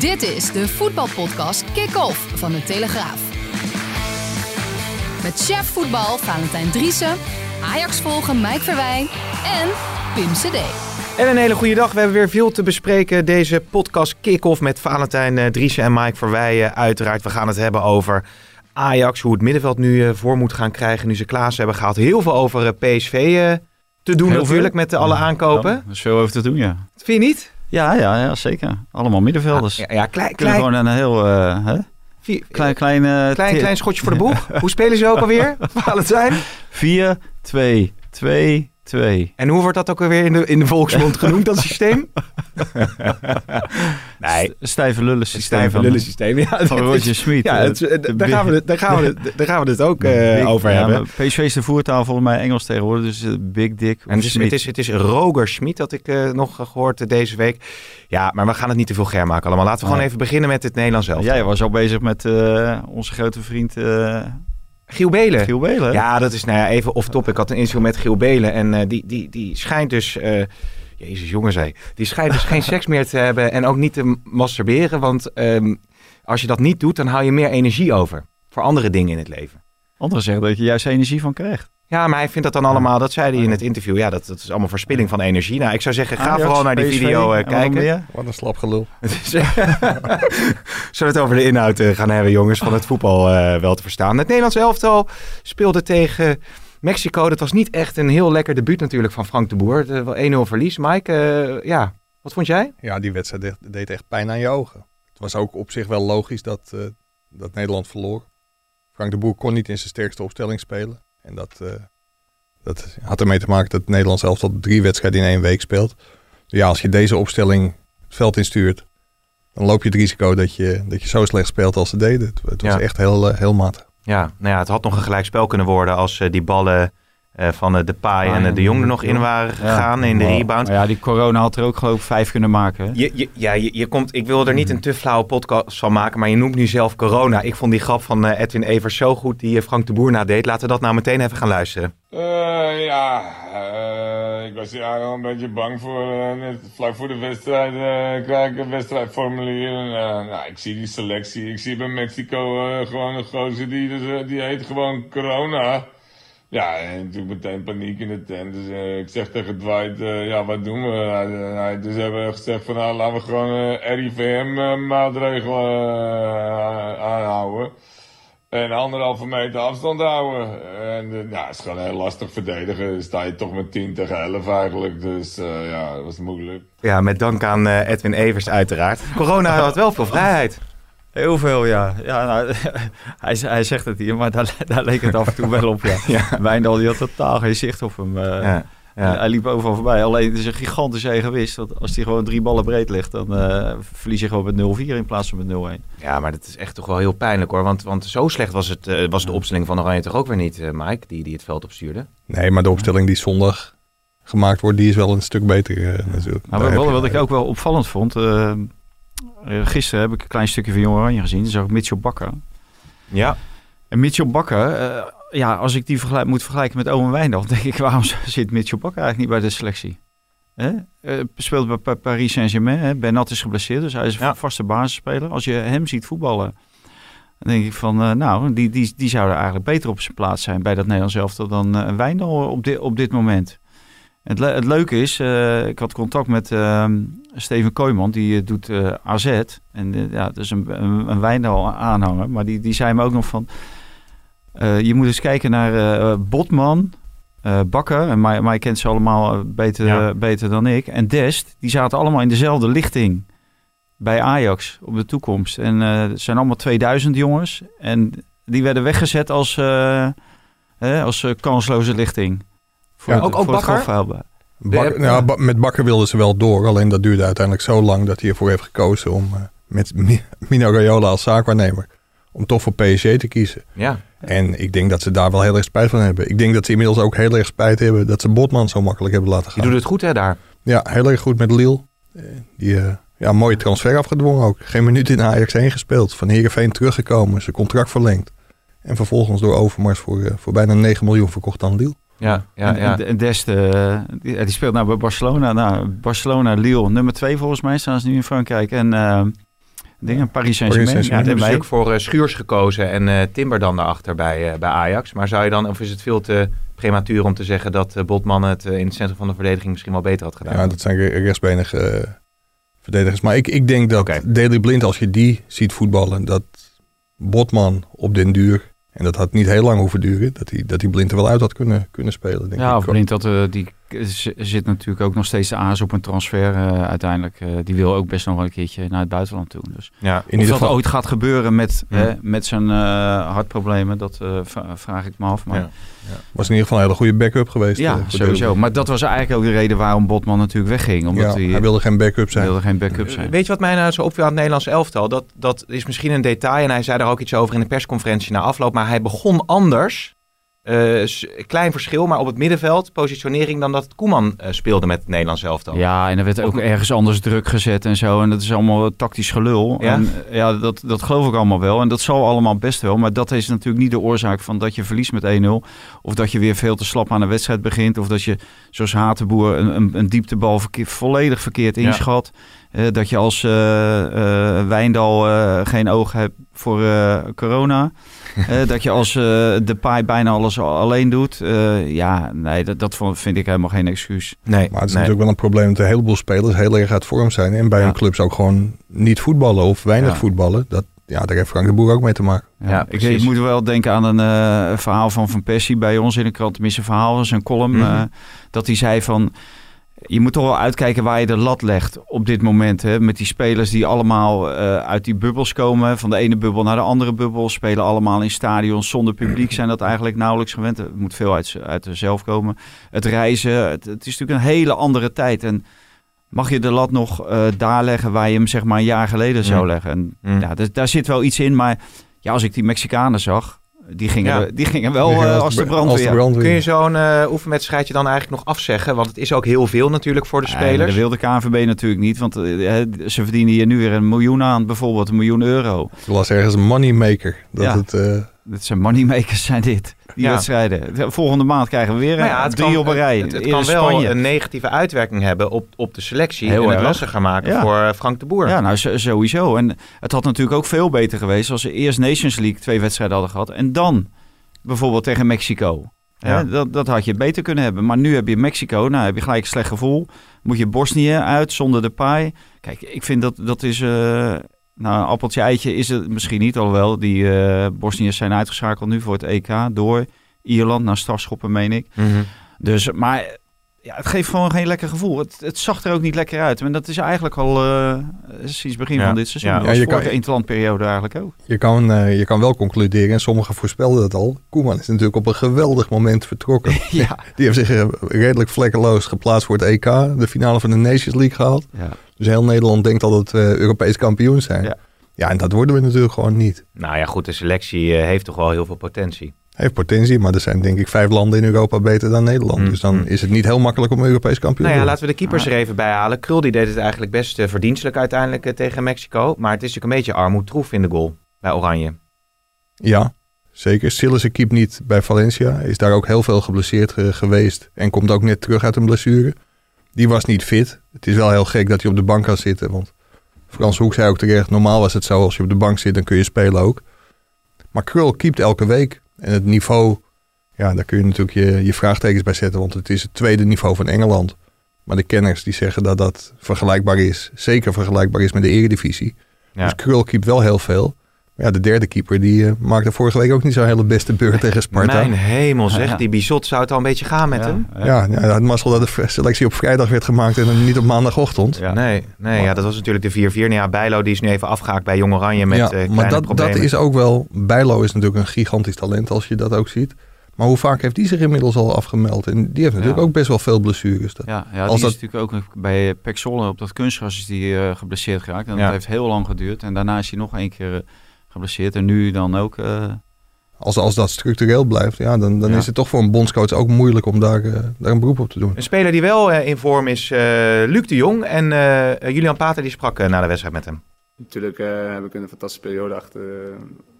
Dit is de voetbalpodcast Kick-Off van de Telegraaf. Met chef voetbal Valentijn Driessen, Ajax volgen Mike Verwijn en Pim CD. En een hele goede dag. We hebben weer veel te bespreken. Deze podcast kick-off met Valentijn uh, Driessen en Mike Verweijen. Uiteraard, we gaan het hebben over Ajax. Hoe het middenveld nu uh, voor moet gaan krijgen. Nu ze Klaas hebben gehaald. Heel veel over PSV te doen Heel natuurlijk veel. met alle aankopen. Ja, er is veel over te doen, ja. Vind je niet? Ja, ja, ja zeker. Allemaal middenvelders. Ja, ja klein, Kunnen klein, gewoon een heel uh, hè? vier- klein, klein, uh, klein, klein schotje voor de boeg. Hoe spelen ze ook alweer? Valentijn? 4, 2, 2, 2. En hoe wordt dat ook alweer in de, in de volksmond genoemd, dat systeem? nee, Stijve lullen systeem stijve van, lullensysteem. Ja, van Roger Smit. Ja, het- het- daar, gaan we, het- daar, gaan we, het- daar gaan we het ook eh, over ja, hebben. maar PSV is de voertaal volgens mij Engels tegenwoordig. Dus eh, Big Dick En het is, Smit. het, is, het is Roger Schmid dat ik eh, nog gehoord eh, deze week. Ja, maar we gaan het niet te veel ger maken allemaal. Laten we gewoon even beginnen met het Nederlands zelf. Jij was al bezig met onze grote vriend Giel Belen. Giel Belen. Ja, dat is nou ja, even off-top. Ik had een interview met Giel Belen en uh, die, die, die schijnt dus... Uh, Jezus, jongen zei. Die schijnt dus geen seks meer te hebben en ook niet te masturberen. Want um, als je dat niet doet, dan hou je meer energie over. Voor andere dingen in het leven. Anderen zeggen dat je juist energie van krijgt. Ja, maar hij vindt dat dan allemaal, dat zei hij in het interview. Ja, dat, dat is allemaal verspilling van energie. Nou, ik zou zeggen, ga Ajax, vooral naar die PSV, video uh, wat kijken. Wat een slap gelul. Zullen we het over de inhoud uh, gaan hebben, jongens, van het voetbal uh, wel te verstaan. Het Nederlands elftal speelde tegen Mexico. Dat was niet echt een heel lekker debuut natuurlijk van Frank de Boer. 1-0 verlies. Mike, uh, ja, wat vond jij? Ja, die wedstrijd deed, deed, echt pijn aan je ogen. Het was ook op zich wel logisch dat, uh, dat Nederland verloor. Frank de Boer kon niet in zijn sterkste opstelling spelen. En dat, uh, dat had ermee te maken dat het Nederlands elftal drie wedstrijden in één week speelt. Ja, als je deze opstelling het veld instuurt, dan loop je het risico dat je, dat je zo slecht speelt als ze deden. Het, het was ja. echt heel, uh, heel matig. Ja, nou ja, het had nog een gelijkspel kunnen worden als uh, die ballen van uh, de Pai ah, en de Jong er nog in waren gegaan ja, in de wow. rebound. Maar ja, die corona had er ook geloof ik vijf kunnen maken. Hè? Je, je, ja, je, je, komt, ik wil er niet een te flauwe podcast van maken, maar je noemt nu zelf corona. Ik vond die grap van uh, Edwin Evers zo goed die Frank de Boer nadeed. Laten we dat nou meteen even gaan luisteren. Uh, ja, uh, ik was ja wel een beetje bang voor. Uh, net vlak voor de wedstrijd krijg ik een wedstrijdformulier. En, nou, ik zie die selectie. Ik zie bij Mexico gewoon een gozer die, dus, die heet gewoon corona. Ja, en natuurlijk meteen paniek in de tent. Dus uh, ik zeg tegen Dwight, uh, ja, wat doen we? Dus hebben we gezegd van, nou, laten we gewoon RIVM-maatregelen aanhouden. En anderhalve meter afstand houden. En ja, het is gewoon heel lastig verdedigen. Dan sta je toch met 10 tegen 11 eigenlijk. Dus ja, dat was moeilijk. Ja, met dank aan Edwin Evers uiteraard. Corona had wel veel vrijheid. Heel veel, ja. ja nou, hij, hij zegt het hier, maar daar, daar leek het af en toe wel op, ja. ja. Wijndal die had totaal geen zicht op hem. Uh, ja. Ja. Hij liep overal voorbij. Alleen het is een gigantische egoïst. Want als hij gewoon drie ballen breed ligt, dan uh, verlies je gewoon met 0-4 in plaats van met 0-1. Ja, maar dat is echt toch wel heel pijnlijk hoor. Want, want zo slecht was, het, uh, was de opstelling van Oranje toch ook weer niet, uh, Mike, die, die het veld opstuurde? Nee, maar de opstelling die zondag gemaakt wordt, die is wel een stuk beter natuurlijk. Maar wat, wat ik ook wel opvallend vond... Uh, gisteren heb ik een klein stukje van Jong Oranje gezien. Dan zag ik Mitchell Bakker. Ja. En Mitchell Bakker, uh, ja, als ik die vergelijk, moet vergelijken met Owen Wijndal, denk ik, waarom zit Mitchell Bakker eigenlijk niet bij de selectie? Hè? Uh, speelt bij Paris Saint-Germain. Bernat is geblesseerd, dus hij is een vaste basisspeler. Als je hem ziet voetballen, dan denk ik van, uh, nou, die, die, die zou er eigenlijk beter op zijn plaats zijn bij dat Nederlands elftal dan Wijndal op, op dit moment. Het, le het leuke is, uh, ik had contact met uh, Steven Kooijman, die uh, doet AZ. En ja, dat is een, een, een Wijndal aanhanger. Maar die, die zei me ook nog van, je moet eens kijken naar Botman, Bakker. En mij, mij kent ze allemaal beter, ja. beter dan ik. En Dest, die zaten allemaal in dezelfde lichting bij Ajax op de toekomst. En het zijn allemaal 2000 jongens. En die werden weggezet als, als kansloze lichting. Voor ja, ook, ook Bakker? Bak- nou, Ba- met Bakker wilden ze wel door. Alleen dat duurde uiteindelijk zo lang dat hij ervoor heeft gekozen om eh, met Mi- Mino Raiola als zaakwaarnemer. Om toch voor PSG te kiezen. Ja. En ik denk dat ze daar wel heel erg spijt van hebben. Ik denk dat ze inmiddels ook heel erg spijt hebben dat ze Botman zo makkelijk hebben laten gaan. doet het goed hè daar. Ja, heel erg goed met Lille. Eh, Die eh, ja, mooie transfer afgedwongen ook. Geen minuut in Ajax heen gespeeld. Van Heerenveen teruggekomen. Zijn contract verlengd. En vervolgens door Overmars voor, voor bijna 9 miljoen verkocht aan Lille. Ja, ja, en, ja. en, en Dest, eh, die, die speelt nou bij Barcelona. Nou, Barcelona, Lille, nummer twee volgens mij staan ze nu in Frankrijk. En eh dingen, Paris Saint-Germain. Ja, hebben ze ook voor eh, Schuurs gekozen en eh, Timber dan daarachter bij, eh, bij Ajax. Maar zou je dan, of is het veel te prematuur om te zeggen dat Botman het in het centrum van de verdediging misschien wel beter had gedaan? Ja, dat zijn re- rechtsbenige verdedigers. Maar ik, ik denk dat Oké. Daley Blind, als je die ziet voetballen, dat Botman op den duur, en dat had niet heel lang hoeven duren, dat hij, dat hij Blind er wel uit had kunnen, kunnen spelen. Denk Ja, ik. of Blind, dat, eh, die zit natuurlijk ook nog steeds de aas op een transfer eh, uiteindelijk. Eh, die wil ook best nog wel een keertje naar het buitenland toe. Dus Ja. In of ieder dat geval, ooit gaat gebeuren met, Ja. hè, met zijn eh, hartproblemen, dat eh, vraag ik me af. Maar Ja. was in ieder geval een hele goede backup geweest. ja, eh, sowieso. Maar dat was eigenlijk ook de reden waarom Botman natuurlijk wegging. Omdat Ja, hij, hij wilde geen backup zijn. wilde geen backup zijn. Weet je wat mij nou zo opviel aan het Nederlands elftal? Dat, dat is misschien een detail en hij zei daar ook iets over in de persconferentie na afloop. Maar hij begon anders. Eh, klein verschil, maar op het middenveld positionering dan dat Koeman eh, speelde met het Nederlands elftal. Ja, en er werd ook ergens anders druk gezet en zo. En dat is allemaal tactisch gelul. Ja? En eh, ja, dat, dat geloof ik allemaal wel. En dat zal allemaal best wel. Maar dat is natuurlijk niet de oorzaak van dat je verliest met 1-0. Of dat je weer veel te slap aan de wedstrijd begint. Of dat je, zoals Hatenboer, een, een, een dieptebal verkeer, volledig verkeerd inschat. Dat je als eh, eh, Wijndal eh, geen oog hebt voor eh, corona. Eh, dat je als eh de paai bijna alles al- alleen doet. Eh, ja, nee, dat, dat vind ik helemaal geen excuus. Nee, Maar het is nee. natuurlijk wel een probleem dat een heleboel spelers heel erg uit vorm zijn. En bij Ja. hun clubs ook gewoon niet voetballen of weinig Ja. voetballen. Dat, ja, daar heeft Frank de Boer ook mee te maken. Ja, Ja, ik, moet wel denken aan een eh, verhaal van Van Persie bij ons in de krant. Tenminste, een verhaal, zijn column. Mhm. eh, dat hij zei van... Je moet toch wel uitkijken waar je de lat legt op dit moment. Hè? Met die spelers die allemaal eh, uit die bubbels komen. Van de ene bubbel naar de andere bubbel. Spelen allemaal in stadions zonder publiek. Zijn dat eigenlijk nauwelijks gewend. Het moet veel uit, uit zelf komen. Het reizen. Het, het is natuurlijk een hele andere tijd. En mag je de lat nog eh, daar leggen waar je hem zeg maar een jaar geleden zou Mm. leggen? En, Mm. ja, dus daar zit wel iets in. Maar ja, als ik die Mexicanen zag, die gingen, Ja. die gingen wel Die eh, als de br- brandweer. brandweer. Kun je zo'n eh oefenwedstrijdje dan eigenlijk nog afzeggen? Want het is ook heel veel natuurlijk voor de spelers. dat wil de KNVB natuurlijk niet, want eh, ze verdienen hier nu weer een miljoen aan, bijvoorbeeld een miljoen euro. Ik las ergens een moneymaker. Dat Ja. het, eh, Dat zijn moneymakers zijn dit, die Ja. wedstrijden. De Volgende maand krijgen we weer eh, ja, het drie kan, op een rij. Het, het kan wel een negatieve uitwerking hebben op, op de selectie. Heel en het erg. lastiger maken Ja. voor eh, Frank de Boer. Ja, nou sowieso. En het had natuurlijk ook veel beter geweest als ze eerst Nations League twee wedstrijden hadden gehad. En dan bijvoorbeeld tegen Mexico. Ja. dat, dat had je beter kunnen hebben. Maar nu heb je Mexico, nou heb je gelijk een slecht gevoel. Moet je Bosnië uit zonder de paai. Kijk, ik vind dat dat is... eh, nou, een appeltje eitje is het misschien niet, alhoewel. Die eh Bosniërs zijn uitgeschakeld nu voor het EK door Ierland naar strafschoppen, meen ik. Mhm. Dus, maar ja, het geeft gewoon geen lekker gevoel. Het, het zag er ook niet lekker uit. En dat is eigenlijk al eh, sinds het begin Ja. van dit seizoen. Ja. Ja, je kan- eigenlijk ook. je, kan, eh, je kan wel concluderen, en sommigen voorspelden dat al. Koeman is natuurlijk op een geweldig moment vertrokken. ja. Die heeft zich eh, redelijk vlekkeloos geplaatst voor het EK. De finale van de Nations League gehaald. ja. Dus heel Nederland denkt al dat we Europees kampioen zijn. Ja. Ja. en dat worden we natuurlijk gewoon niet. Nou ja, goed, de selectie heeft toch wel heel veel potentie. Heeft potentie, maar er zijn denk ik vijf landen in Europa beter dan Nederland. Mm, Dus dan mm. is het niet heel makkelijk om Europees kampioen Nou ja, te laten we de keepers er even bij halen. Krul die deed het eigenlijk best eh, verdienstelijk uiteindelijk eh, tegen Mexico. Maar het is natuurlijk een beetje armoedtroef in de goal bij Oranje. Ja, zeker. Sillissen keept niet bij Valencia. Is daar ook heel veel geblesseerd eh, geweest. En komt ook net terug uit een blessure. Die was niet fit. Het is wel heel gek dat hij op de bank kan zitten. Want Frans Hoek zei ook terecht, normaal was het zo, als je op de bank zit, dan kun je spelen ook. Maar Krul keept elke week. En het niveau, ja, daar kun je natuurlijk je, je vraagtekens bij zetten, want het is het tweede niveau van Engeland. Maar de kenners die zeggen dat dat vergelijkbaar is, zeker vergelijkbaar is met de eredivisie. Ja. Dus Krul keept wel heel veel. Ja, de derde keeper die eh, maakte vorige week ook niet zo'n hele beste beurt tegen Sparta. Mijn hemel zeg, Ja. die Bizot zou het al een beetje gaan met ja. hem. Ja. Ja, had mazzel dat de selectie op vrijdag werd gemaakt en niet op maandagochtend. Ja. Nee, nee ja, dat was natuurlijk de 4-4. Nou ja, Bijlo die is nu even afgehaakt bij Jong Oranje met ja, eh, kleine maar dat, problemen. dat is ook wel... Bijlo is natuurlijk een gigantisch talent als je dat ook ziet. Maar hoe vaak heeft die zich inmiddels al afgemeld? En die heeft natuurlijk Ja. ook best wel veel blessures. Dat- Ja, ja Als die dat- is natuurlijk ook bij Pek Zwolle op dat kunstgras is die eh, geblesseerd geraakt. En Ja. dat heeft heel lang geduurd. En daarna is hij nog één keer eh, geblesseerd. En nu dan ook... eh, Als, als dat structureel blijft, ja, dan, dan Ja. is het toch voor een bondscoach ook moeilijk om daar, eh, daar een beroep op te doen. Een speler die wel eh, in vorm is, eh, Luc de Jong. En Julian Pater die sprak na de wedstrijd met hem. Natuurlijk eh, heb ik een fantastische periode achter,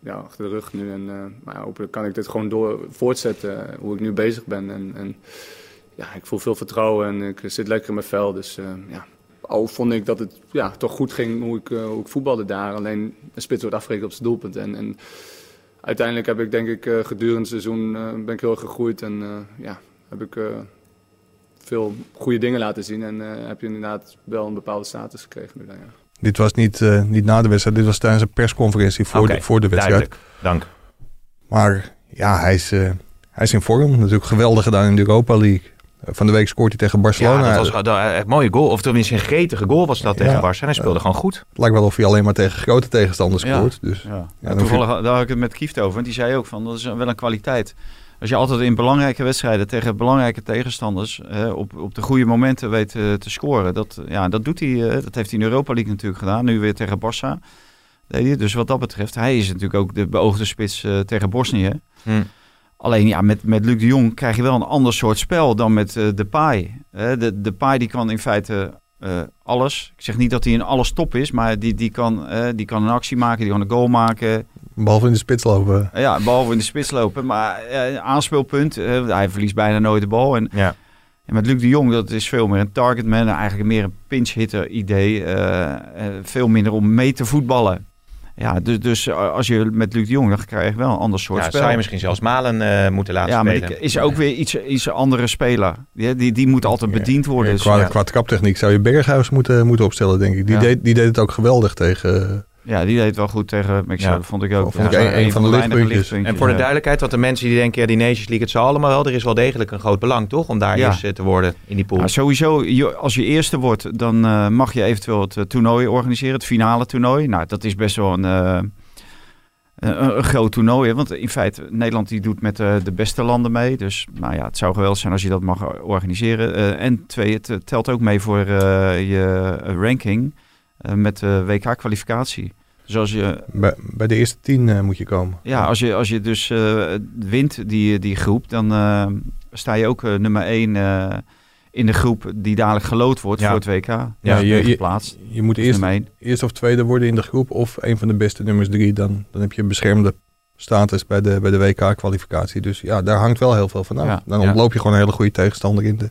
ja, achter de rug nu. En eh, maar ja, hopelijk kan ik dit gewoon door voortzetten hoe ik nu bezig ben. En, en ja, ik voel veel vertrouwen en ik zit lekker in mijn vel. Dus ja, al vond ik dat het ja, toch goed ging hoe ik, eh, hoe ik voetbalde daar. Alleen een spits wordt afgerekend op zijn doelpunt. En, en uiteindelijk heb ik denk ik eh, gedurende het seizoen eh, ben ik heel erg gegroeid. En eh, ja, heb ik eh, veel goede dingen laten zien. En eh, heb je inderdaad wel een bepaalde status gekregen nu dan, ja. Dit was niet, eh, niet na de wedstrijd, dit was tijdens een persconferentie voor, de, voor de wedstrijd. Duidelijk. Dank. Maar ja, hij is, hij is in vorm. Natuurlijk geweldig gedaan in de Europa League. Van de week scoort hij tegen Barcelona. Ja, dat was een een mooie goal. Of tenminste een gretige goal was dat tegen Barca. En hij speelde gewoon goed. Het lijkt wel of hij alleen maar tegen grote tegenstanders scoort. Dus ja. Toevallig daar had ik het met Kieft over. Want die zei ook van, dat is wel een kwaliteit. Als je altijd in belangrijke wedstrijden tegen belangrijke tegenstanders eh, op, op de goede momenten weet eh, te scoren. Dat, ja, dat doet hij. eh, dat heeft hij in Europa League natuurlijk gedaan. Nu weer tegen Barça. Dus wat dat betreft, hij is natuurlijk ook de beoogde spits eh, tegen Bosnië. Hm. Alleen ja, met, met Luc de Jong krijg je wel een ander soort spel dan met eh de Pai. de, de Pai die kan in feite eh, alles. Ik zeg niet dat hij in alles top is, maar die, die, kan, eh, die kan een actie maken, die kan een goal maken. behalve in de spits lopen. Ja, behalve in de spits lopen. Maar eh, aanspeelpunt, hij verliest bijna nooit de bal. En, Ja. en met Luc de Jong, dat is veel meer een targetman. Eigenlijk meer een pinch hitter idee. veel minder om mee te voetballen. Ja, dus, dus eh, als je met Luc de Jong, dan krijg je wel een ander soort Ja, spel. zou je misschien zelfs Malen eh, moeten laten ja, maar spelen. die is ook weer iets, iets andere speler. Die, die, die moet altijd bediend worden. Dus, qua, ja. qua traptechniek zou je Berghuis moeten, moeten opstellen, denk ik. Die, Ja. deed, die deed het ook geweldig tegen... ja, die deed wel goed tegen Mexico. Ja. Dat vond ik ook. Vond ik Ja, een- een van de weinige lichtpuntjes. En voor de duidelijkheid, want de mensen die denken, ja, die Nations League, het zal allemaal wel. Er is wel degelijk een groot belang, toch? Om daar Ja. eerst te worden in die pool. Ja, sowieso, als je eerste wordt, dan eh, mag je eventueel het eh, toernooi organiseren, het finale toernooi. Nou, dat is best wel een, eh, een, een groot toernooi. Hè? Want in feite, Nederland die doet met de beste landen mee. Dus nou ja, het zou geweldig zijn als je dat mag organiseren. Eh, en twee, het telt ook mee voor eh, je ranking met de WK-kwalificatie. Dus als je, Bij, bij de eerste tien eh, moet je komen. ja, als je, als je dus eh, wint die, die groep, dan eh, sta je ook eh, nummer 1 in de groep die dadelijk gelood wordt Ja. voor het WK. Ja, Ja, je- je, je- geplaatst. Je moet Dus eerst, nummer 1. eerst of tweede worden in de groep of een van de beste nummers drie. Dan, dan heb je een beschermde status bij de, bij de WK-kwalificatie. Dus ja, daar hangt wel heel veel van af. Ja, dan ja. ontloop je gewoon een hele goede tegenstander in de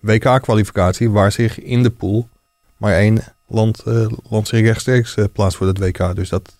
WK-kwalificatie, waar zich in de pool maar één land, eh, land zich rechtstreeks eh, plaatst voor het WK. Dus dat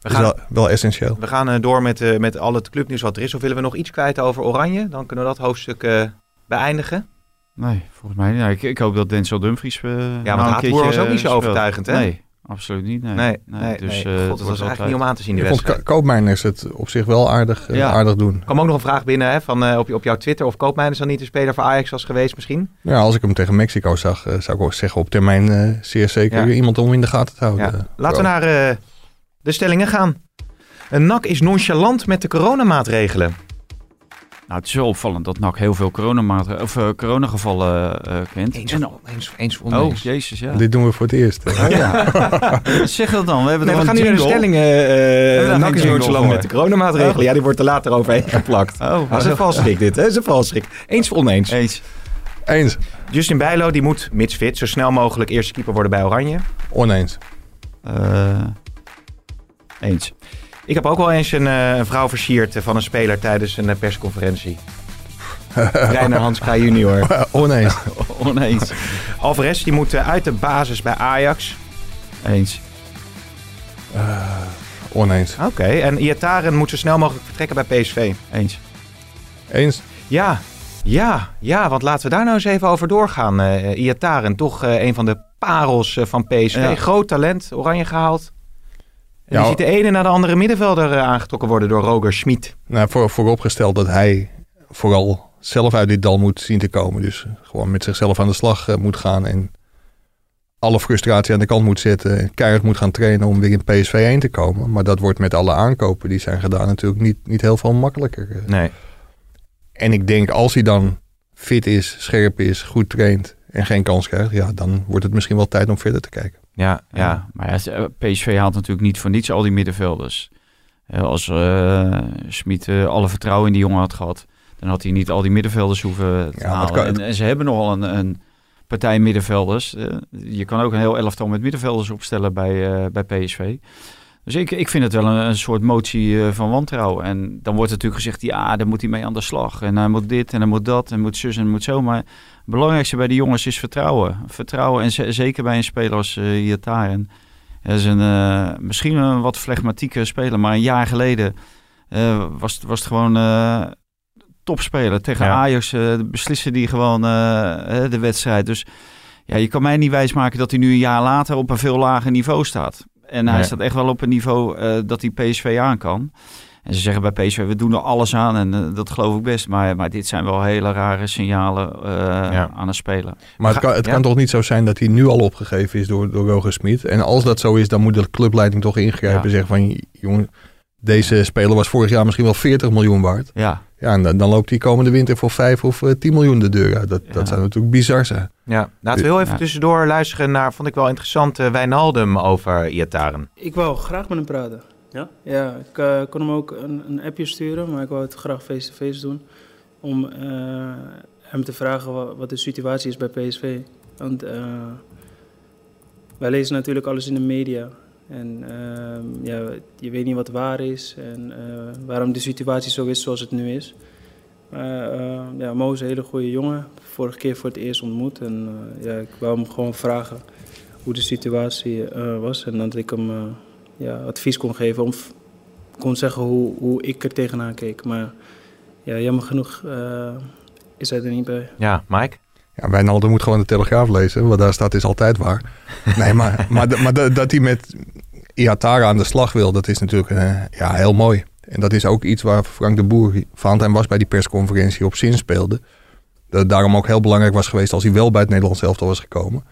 We is gaan, wel, wel essentieel. we gaan eh, door met, eh, met al het clubnieuws wat er is. Of willen we nog iets kwijt over Oranje? Dan kunnen we dat hoofdstuk eh, beëindigen. Nee, volgens mij niet. Ja, ik, ik hoop dat Denzel Dumfries uh, Ja, want Haatboer was ook niet zo overtuigend, hè? Nee, absoluut niet. Nee, Nee, nee, dus, nee. eh, God, het dat was eigenlijk niet om aan te zien, die Ik vond wedstrijd. Ko- Koopmeiners het op zich wel aardig, eh, Ja. aardig doen. Er kwam ook nog een vraag binnen hè, van, eh, op, je- op jouw Twitter of Koopmeiners dan niet de speler voor Ajax was geweest misschien. Ja, als ik hem tegen Mexico zag, zou ik ook zeggen op termijn zeer zeker Ja. iemand om in de gaten te houden. Ja. Laten we naar eh, de stellingen gaan. Een NAC is nonchalant met de coronamaatregelen. Nou, het is wel opvallend dat NAC heel veel coronamaatregelen, of, eh, coronagevallen eh, kent. Eens, En- of- eens, eens of oh, jezus, ja. Dit doen we voor het eerst. eh. Oh, ja. zeg dat dan. We hebben Nee, we gaan nu naar de stellingen. we eh NAC is voor? met de coronamaatregelen. Ja, die wordt er later overheen geplakt. Oh, Dat is een valstrik dit, hè? Dat is een valstrik. Eens of oneens. Eens. Eens. Justin Bijlo, die moet, mits fit, zo snel mogelijk eerste keeper worden bij Oranje. Oneens. Eh, eens. Ik heb ook wel eens een, eh, een vrouw versierd eh, van een speler tijdens een eh, persconferentie. Reiner Hans Kraaij junior. Oneens. Oneens. Alvarez, die moet uit de basis bij Ajax. Eens. Oneens. Oké, en Iataren moet zo snel mogelijk vertrekken bij PSV. Eens. Eens. Ja, ja, ja, want laten we daar nou eens even over doorgaan. Eh Iataren, toch een van de parels van PSV. Ja. Groot talent, oranje gehaald. En Ja, je ziet de ene na de andere middenvelder eh, aangetrokken worden door Roger Schmid. Nou, voor, vooropgesteld dat hij vooral zelf uit dit dal moet zien te komen. Dus gewoon met zichzelf aan de slag eh, moet gaan en alle frustratie aan de kant moet zetten. En keihard moet gaan trainen om weer in PSV 1 te komen. Maar dat wordt met alle aankopen die zijn gedaan natuurlijk niet, niet heel veel makkelijker. eh. Nee. En ik denk als hij dan fit is, scherp is, goed traint en geen kans krijgt, ja, dan wordt het misschien wel tijd om verder te kijken. Ja, ja. Ja, maar ja, eh, PSV haalt natuurlijk niet voor niets al die middenvelders. Eh, Als eh Smit eh, alle vertrouwen in die jongen had gehad, dan had hij niet al die middenvelders hoeven te Ja, halen. kan- En, en ze hebben nogal een, een partij middenvelders. Eh, je kan ook een heel elftal met middenvelders opstellen bij, eh, bij PSV. Dus ik, ik vind het wel een, een soort motie eh, van wantrouwen. En dan wordt natuurlijk gezegd, ja, daar moet hij mee aan de slag. En hij moet dit en hij moet dat en moet zus en moet zo. Maar het belangrijkste bij die jongens is vertrouwen. Vertrouwen en ze- zeker bij een speler als uh, Iataren. Dat is een, eh, misschien een wat flegmatieke speler, maar een jaar geleden eh, was, het- was het gewoon eh, topspeler. Tegen Ja. Ajax eh, beslissen die gewoon eh, eh, de wedstrijd. Dus ja, je kan mij niet wijsmaken dat hij nu een jaar later op een veel lager niveau staat. En hij staat echt wel op een niveau eh, dat hij PSV aan kan. En ze zeggen bij PSV, we doen er alles aan en eh, dat geloof ik best. Maar, maar dit zijn wel hele rare signalen eh, Ja. aan een speler. Maar het, kan, het ja. kan toch niet zo zijn dat hij nu al opgegeven is door, door Roger Smit. En als dat zo is, dan moet de clubleiding toch ingrijpen Ja. en zeggen van... jongen, deze speler was vorig jaar misschien wel 40 miljoen waard. Ja, Ja, en dan, dan loopt hij komende winter voor 5 of eh, 10 miljoen de deur uit. Dat, Ja. dat zou natuurlijk bizar zijn. ja. Laten we heel even Ja. tussendoor luisteren naar, vond ik wel interessant, eh, Wijnaldum over Iataren. Ik wou graag met hem praten. Ja? Ja, ik eh, kon hem ook een, een appje sturen, maar ik wou het graag face-to-face doen. Om eh, hem te vragen wa- wat, de situatie is bij PSV. Want eh, wij lezen natuurlijk alles in de media. En ehm, ja, je weet niet wat waar is en eh, waarom de situatie zo is zoals het nu is. Maar eh, ja, Mo is een hele goede jongen. Vorige keer voor het eerst ontmoet. En eh, ja, ik wou hem gewoon vragen hoe de situatie eh, was. En dat ik hem ja, advies kon geven. Om f- kon zeggen hoe, hoe ik er tegenaan keek. Maar ja, jammer genoeg is hij er niet bij. Ja, Mike? Ja, Wijnaldum moet gewoon de Telegraaf lezen. Wat daar staat is altijd waar. Nee, maar, maar, maar dat, hij met Iatara aan de slag wil, dat is natuurlijk eh, ja, heel mooi. En dat is ook iets waar Frank de Boer, Valentijn was bij die persconferentie, op zin speelde. Dat het daarom ook heel belangrijk was geweest als hij wel bij het Nederlands elftal was gekomen.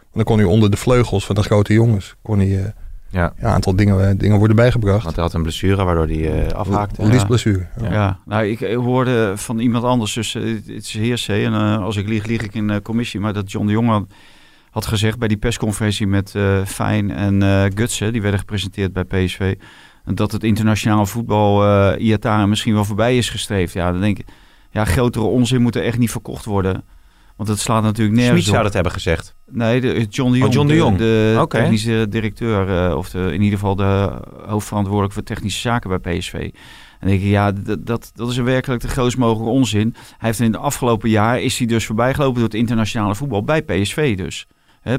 Want dan kon hij onder de vleugels van de grote jongens, kon hij eh, Ja. ja, een aantal dingen, eh, dingen worden bijgebracht. Want hij had een blessure waardoor hij eh, afhaakte. Een liesblessure. Ja. Ja. nou, ik eh, hoorde van iemand anders, dus het is heersee. En als ik lieg, lieg ik in de commissie. Maar dat John de Jong had, had gezegd bij die persconferentie met eh Fijn en eh Gutsen, die werden gepresenteerd bij PSV, dat het internationaal voetbal uh, Iataren misschien wel voorbij is gestreefd. Ja, dan denk ik, ja, grotere onzin moet er echt niet verkocht worden. Want het slaat natuurlijk nergens Smit zou dat hebben gezegd. Nee, de, John de Jong. Oh, John de Jong. De, technische directeur, eh, of de, in ieder geval de hoofdverantwoordelijk voor technische zaken bij PSV. En denk ik, ja, dat, dat, dat is een werkelijk de grootst mogelijke onzin. Hij heeft in het afgelopen jaar, is hij dus voorbijgelopen door het internationale voetbal, bij PSV dus.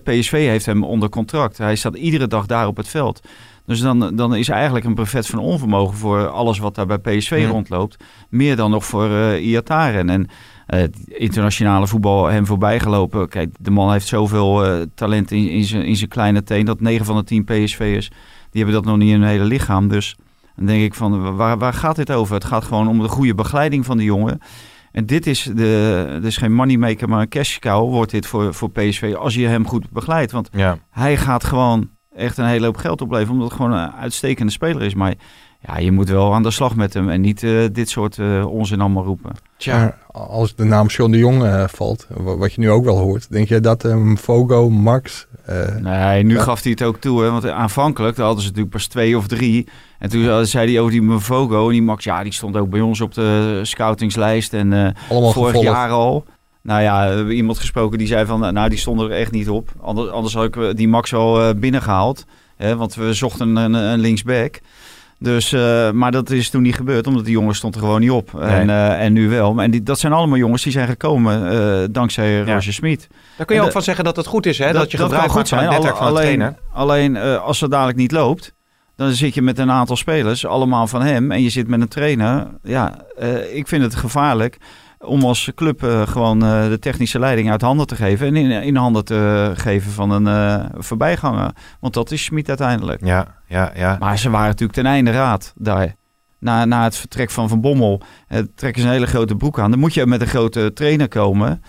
PSV heeft hem onder contract. Hij staat iedere dag daar op het veld. Dus dan, dan is eigenlijk een brevet van onvermogen voor alles wat daar bij PSV Ja. rondloopt. Meer dan nog voor eh Iataren. En het internationale voetbal hem voorbijgelopen. Kijk, de man heeft zoveel eh, talent in, in zijn in zijn kleine teen. Dat 9 van de 10 PSV'ers, die hebben dat nog niet in hun hele lichaam. Dus dan denk ik van, waar, waar gaat dit over? Het gaat gewoon om de goede begeleiding van de jongen. En dit is, de, is geen moneymaker, maar een cash cow wordt dit voor, voor PSV als je hem goed begeleidt. Want Ja. hij gaat gewoon echt een hele hoop geld opleveren, omdat het gewoon een uitstekende speler is. Maar ja, je moet wel aan de slag met hem en niet eh, dit soort eh, onzin allemaal roepen. Maar als de naam John de Jong eh, valt, wa- wat je nu ook wel hoort, denk je dat um, Fogo, Max... eh, Nee, nu Ja. gaf hij het ook toe. Hè? Want aanvankelijk daar hadden ze natuurlijk pas twee of drie. En toen zei hij over die Mvogo en die Max. Ja, die stond ook bij ons op de scoutingslijst. En eh, allemaal vorig gevolgd. jaar al. Nou ja, we hebben iemand gesproken die zei van... Nou, die stonden er echt niet op. Anders, anders had ik eh, die Max al eh, binnengehaald. Hè? Want we zochten een, een linksback. Dus, eh, maar dat is toen niet gebeurd, omdat die jongens stond er gewoon niet op. En, en nu wel. En die, dat zijn allemaal jongens die zijn gekomen dankzij Roger Smit. Daar kun je En ook de- van zeggen dat het goed is, hè? Dat, je gebruik goed zijn. netwerk van alleen, trainer. alleen als het dadelijk niet loopt, dan zit je met een aantal spelers, allemaal van hem, en je zit met een trainer. Ja, ik vind het gevaarlijk om als club eh, gewoon eh, de technische leiding uit handen te geven en in, in handen te geven van een eh, voorbijganger. Want dat is Schmid uiteindelijk. Ja, ja, ja. Maar ze waren natuurlijk ten einde raad daar. Na, na het vertrek van Van Bommel trekken ze een hele grote broek aan. Dan moet je met een grote trainer komen.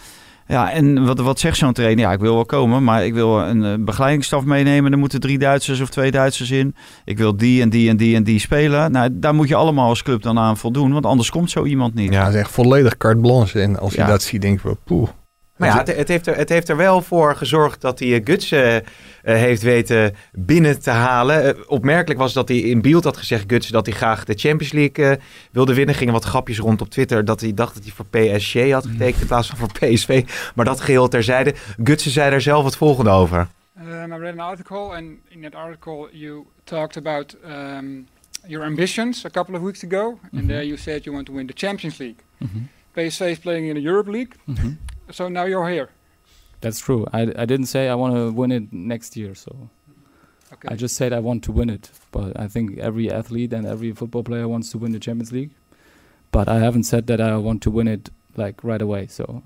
Ja, en wat, wat zegt zo'n trainer? Ja, ik wil wel komen, maar ik wil een eh, begeleidingsstaf meenemen. Er moeten drie Duitsers of twee Duitsers in. Ik wil die en die en die en die spelen. Nou, daar moet je allemaal als club dan aan voldoen, want anders komt zo iemand niet. Ja, dat is echt volledig carte blanche. En als je Ja. dat ziet, denk je, poeh. Maar ja, het, het, heeft er, het heeft er wel voor gezorgd dat hij eh, Guts eh, eh, heeft weten binnen te halen. Opmerkelijk was dat hij in beeld had gezegd, Guts, dat hij graag de Champions League wilde winnen. Gingen wat grapjes rond op Twitter dat hij dacht dat hij voor PSG had getekend in plaats van voor PSV. Maar dat geheel terzijde. Gutsen zei daar zelf het volgende over. Um, I read an article, and in that article, you talked about um, your ambitions a couple of weeks ago. And there you said you want to win the Champions League. PSV is playing in the Europe League, so now you're here. That's true. I, I didn't say I want to win it next year, so Okay. I just said I want to win it. But I think every athlete and every football player wants to win the Champions League. But I haven't said that I want to win it like right away. So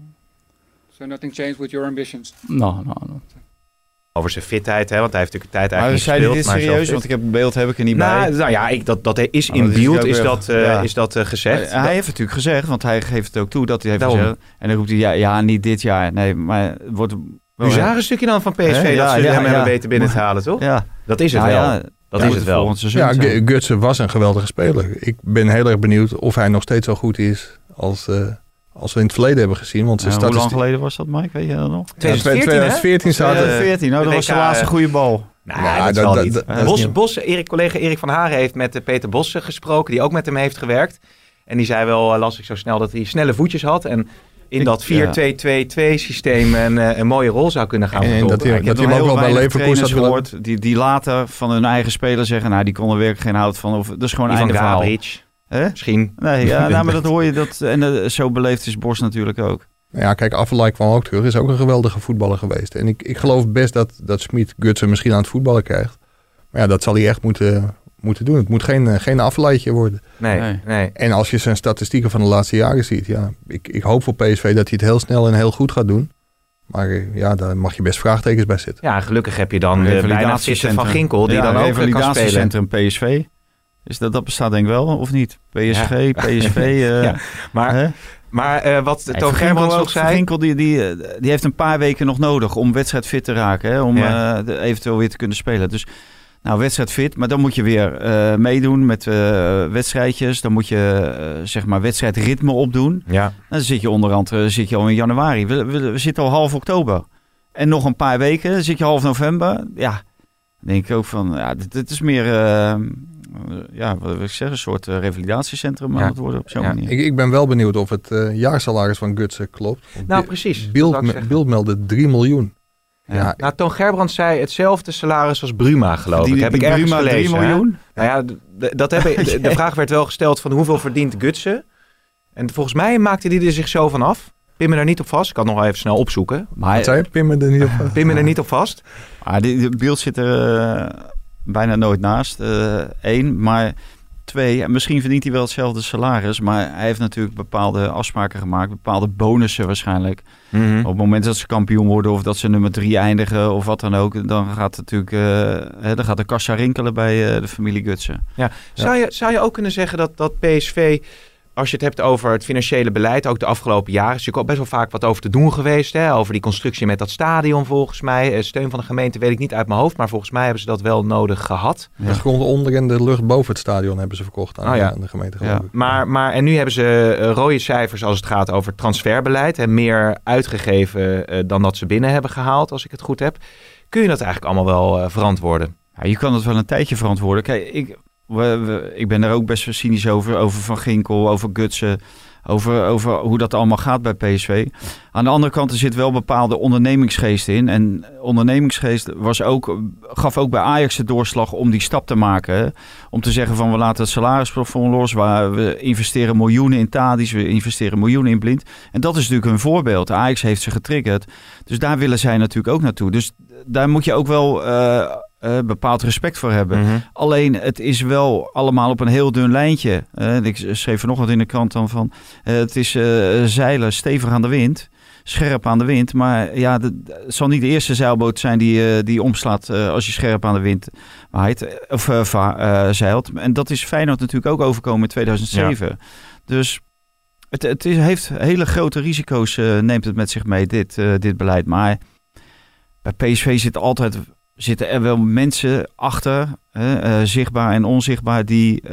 so nothing changed with your ambitions. no, no, no. Over zijn fitheid, hè, want hij heeft natuurlijk een tijd Maar eigenlijk zei niet hij dit gespeeld. maar serieus? Want ik heb beeld heb ik er niet nou, bij. nou ja, ik, dat, dat is Oh, in dat is beeld ook is dat, eh, ja. is dat eh, gezegd. hij heeft natuurlijk gezegd, want hij geeft het ook toe dat hij heeft Daarom. gezegd. En dan roept hij, ja, ja, niet dit jaar. Nee, maar het wordt... Nu zag een stukje dan van PSV dat Ja, ze ja, hem ja. hebben weten binnen te halen, toch? Ja, Dat is het Ja, wel. ja, dat ja, is het wel. Ja, Gutsen was een geweldige speler. Ik ben heel erg benieuwd of hij nog steeds zo goed is als, eh, als we in het verleden hebben gezien. Want Ja, hoe lang statistiek- geleden was dat, Mike? Weet je dat nog? 2014, hè? 2014 zaten... Eh, 14, nou, dat was de laatste goede bal. Nou, Ja, dat, Bos, Bos, Erik, collega Erik van Haren heeft met eh, Peter Bos gesproken, die ook met hem heeft gewerkt. En die zei wel, eh, las ik zo snel, dat hij snelle voetjes had. En in Ik- dat 4-2-2-2 systeem een, eh, een mooie rol zou kunnen gaan En dat hij- ik dat heb hij ook wel bij Leverkusen had gehoord die, die later van hun eigen speler zeggen, nou, die konden werkelijk geen hout van. Of, dat is gewoon einde verhaal. Hè? misschien. Nee, ja, nou, maar dat hoor je. Dat, en eh, zo beleefd is Bos natuurlijk ook. Ja, kijk, Affelay kwam ook terug. Is ook een geweldige voetballer geweest. En ik, ik geloof best dat, dat Smit Gutsen misschien aan het voetballen krijgt. Maar ja, dat zal hij echt moeten, moeten doen. Het moet geen, eh, geen Affelaytje worden. Nee, Nee. nee. En als je zijn statistieken van de laatste jaren ziet, ja, ik, ik hoop voor PSV dat hij het heel snel en heel goed gaat doen. Maar eh, ja, daar mag je best vraagtekens bij zetten. Ja, gelukkig heb je dan de bijna van Ginkel, die Ja, dan ook kan spelen. PSV. Is dat, dat bestaat denk ik wel, of niet? PSG, Ja. PSV. eh, Ja, Maar, hè? maar eh, wat Nee, Toon nog zei... Ginkel die, die, eh, die heeft een paar weken nog nodig om wedstrijd fit te raken. Hè, om Ja. eventueel weer te kunnen spelen. Dus nou, wedstrijd fit. Maar dan moet je weer meedoen met wedstrijdjes. Dan moet je zeg maar wedstrijdritme opdoen. Ja, Dan zit je onder andere zit je al in januari. We, we, we zitten al half oktober. En nog een paar weken dan zit je half november. Ja, dan denk ik ook van... Ja, dit, dit is meer... ja, wat wil ik zeggen? Een soort eh, revalidatiecentrum aan Ja. het worden op zo'n Ja. manier. Ik, ik ben wel benieuwd of het eh, jaarsalaris van Gutsen klopt. Nou precies. Beeld. Beeld meldde 3 miljoen. Ja, Nou, Toon Gerbrands zei hetzelfde salaris als Bruma, geloof die, ik. Heb die ik ergens Bruma gelezen. 3 hè? miljoen? Nou ja, dat heb ik, de, vraag werd wel gesteld van hoeveel verdient Gutsen? En volgens mij maakte die er zich zo van af. Pin me daar niet op vast. Ik kan het nog wel even snel opzoeken. Maar, wat zei je? Pin me er niet op. Pin me er niet op vast. maar die, die beeld zit er eh, bijna nooit naast. Eén, maar twee, en misschien verdient hij wel hetzelfde salaris. Maar hij heeft natuurlijk bepaalde afspraken gemaakt. Bepaalde bonussen waarschijnlijk. Mhm. Op het moment dat ze kampioen worden of dat ze nummer drie eindigen of wat dan ook, dan gaat natuurlijk eh, hè, dan gaat de kassa rinkelen bij eh, de familie Gutsen. Zou, je, zou je ook kunnen zeggen dat, dat PSV, als je het hebt over het financiële beleid, ook de afgelopen jaren, is natuurlijk ook best wel vaak wat over te doen geweest. Hè? Over die constructie met dat stadion volgens mij. Eh, Steun van de gemeente weet ik niet uit mijn hoofd, maar volgens mij hebben ze dat wel nodig gehad. De grond onder en de lucht boven het stadion hebben ze verkocht aan, Oh ja. aan de gemeente. Ja. Maar, maar en nu hebben ze eh, rode cijfers als het gaat over transferbeleid. En meer uitgegeven eh, dan dat ze binnen hebben gehaald, als ik het goed heb. Kun je dat eigenlijk allemaal wel verantwoorden? Ja, je kan het wel een tijdje verantwoorden. Kijk, ik, ik ben er ook best wel cynisch over. Over Van Ginkel, over Gutsen. Over, over hoe dat allemaal gaat bij PSV. Aan de andere kant, er zit wel bepaalde ondernemingsgeest in. En ondernemingsgeest was ook, gaf ook bij Ajax de doorslag om die stap te maken. Om te zeggen van we laten het salarisplafond los. Waar we investeren miljoenen in Tadis. We investeren miljoenen in Blind. En dat is natuurlijk een voorbeeld. Ajax heeft ze getriggerd. Dus daar willen zij natuurlijk ook naartoe. Dus daar moet je ook wel eh, eh, bepaald respect voor hebben. Mhm. Alleen het is wel allemaal op een heel dun lijntje. Eh, ik schreef vanochtend in de krant dan van... eh, het is zeilen stevig aan de wind. Scherp aan de wind. Maar ja, de- het zal niet de eerste zeilboot zijn die, die omslaat... als je scherp aan de wind waait. Of zeilt. En dat is Feyenoord natuurlijk ook overkomen in 2007. Dus Het, het is, heeft hele grote risico's, neemt het met zich mee, dit, dit beleid. Maar bij PSV zitten altijd zitten er wel mensen achter, hè, eh, zichtbaar en onzichtbaar, die eh,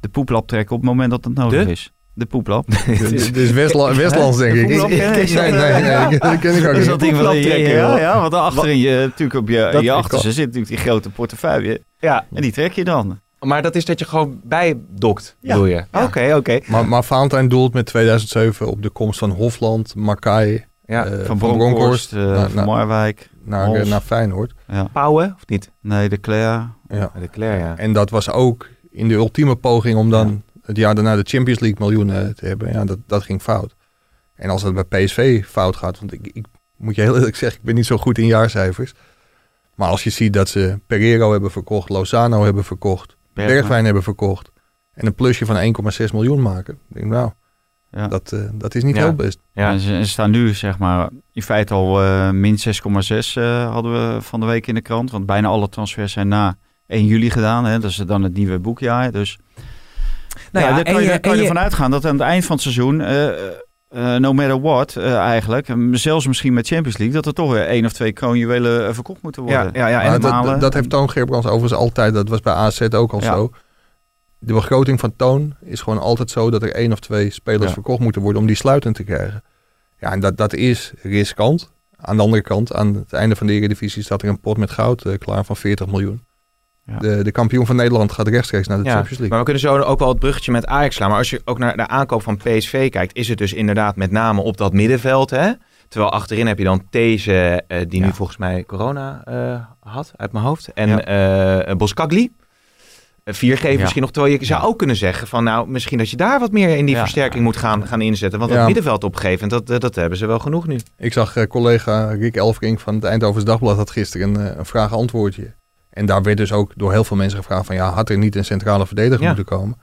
de poeplap trekken op het moment dat het nodig De? is. De poeplap. Dit is- dit is Westla- Westlands, denk ik. ik- is nee, dat, nee, eh, nee, dat ken ik ook Dus niet. dat ding van Poeplap trekken, ja, want achterin je natuurlijk op je, je achterste zit natuurlijk die grote portefeuille. Ja, En die trek je dan. maar dat is dat je gewoon bijdokt, Ja. bedoel je? Oké, oké. Maar, maar Valentijn doelt met 2007 op de komst van Hofland, Makai, Ja. eh, Van Bronkhorst, eh, naar, van naar, Marwijk. naar, eh, naar Feyenoord. Ja. Pauwen, of niet? Nee, de Claire. Ja. De Claire, ja. En dat was ook in de ultieme poging om dan het jaar daarna de Champions League miljoenen te hebben. Ja, dat, dat ging fout. En als het bij PSV fout gaat, want ik, ik moet je heel eerlijk zeggen, ik ben niet zo goed in jaarcijfers. Maar als je ziet dat ze Pereiro hebben verkocht, Lozano hebben verkocht, Bergwijn. Bergwijn, hebben verkocht. En een plusje van 1,6 miljoen maken. Ik denk, nou, Ja. dat, eh, dat is niet Ja. heel best. Ja. En ze, ze staan nu, zeg maar, in feite al eh, min 6,6 eh, hadden we van de week in de krant. Want bijna alle transfers zijn na 1 juli gedaan. Hè? Dat is dan het nieuwe boekjaar. Dus Nou ja, ja, daar kan je, je- daar kan en je je- ervan uitgaan dat aan het eind van het seizoen, eh, eh, no matter what eh, eigenlijk, zelfs misschien met Champions League, dat er toch weer één of twee kroonjuwelen verkocht moeten worden. Ja, ja, ja. En dat, dat, dat heeft Toon Gerbrands overigens altijd, dat was bij AZ ook al Ja. zo. De begroting van Toon is gewoon altijd zo dat er één of twee spelers Ja. verkocht moeten worden om die sluitend te krijgen. Ja, en dat, dat is riskant. Aan de andere kant, aan het einde van de Eredivisie staat er een pot met goud eh, klaar van 40 miljoen. Ja. De, de kampioen van Nederland gaat rechtstreeks naar de Ja, Champions League. maar we kunnen zo ook wel het bruggetje met Ajax slaan. Maar als je ook naar de aankoop van PSV kijkt, is het dus inderdaad met name op dat middenveld. Hè? Terwijl achterin heb je dan These, eh, die nu volgens mij corona eh, had, uit mijn hoofd. En Ja. Boskagli. Eh, Viergever Ja. misschien nog. Terwijl je zou Ja. ook kunnen zeggen van nou, misschien dat je daar wat meer in die Ja. versterking moet gaan, gaan inzetten. Want Ja. dat middenveld opgeven, dat, eh, dat hebben ze wel genoeg nu. Ik zag eh, collega Rick Elfrink van het Eindhovens Dagblad had gisteren een, eh, een vraag-antwoordje. En daar werd dus ook door heel veel mensen gevraagd van ja, had er niet een centrale verdediger Ja. moeten komen?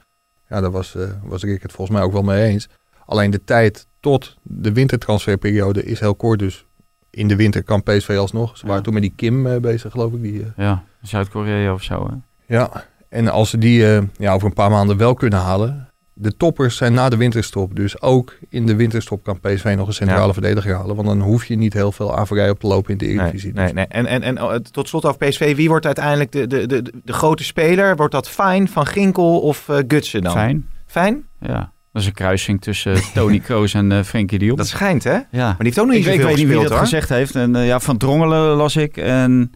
Ja, daar was, eh, was Rick het volgens mij ook wel mee eens. Alleen de tijd tot de wintertransferperiode is heel kort. Dus in de winter kan PSV alsnog. Ze waren Ja. toen met die Kim eh, bezig, geloof ik. Die, eh, Ja, Zuid-Korea of zo. Hè? ja, en als ze die eh, ja, over een paar maanden wel kunnen halen. De toppers zijn na de winterstop. Dus ook in de winterstop kan PSV nog een centrale Ja. verdediger halen. Want dan hoef je niet heel veel averij op te lopen in de Eredivisie. nee, Dus nee. En, en, en oh, tot slot over PSV, wie wordt uiteindelijk de, de, de, de grote speler? Wordt dat Fijn, Van Ginkel of eh Gutsen dan? Fijn. Fijn? Ja. Dat is een kruising tussen Tony Kroos en eh Frenkie de Jong. Dat schijnt, hè? Maar ja. die heeft ook nog niet Ik, ik zoveel weet niet wie dat hoor. gezegd heeft. En, eh, ja, van Drongelen las ik. En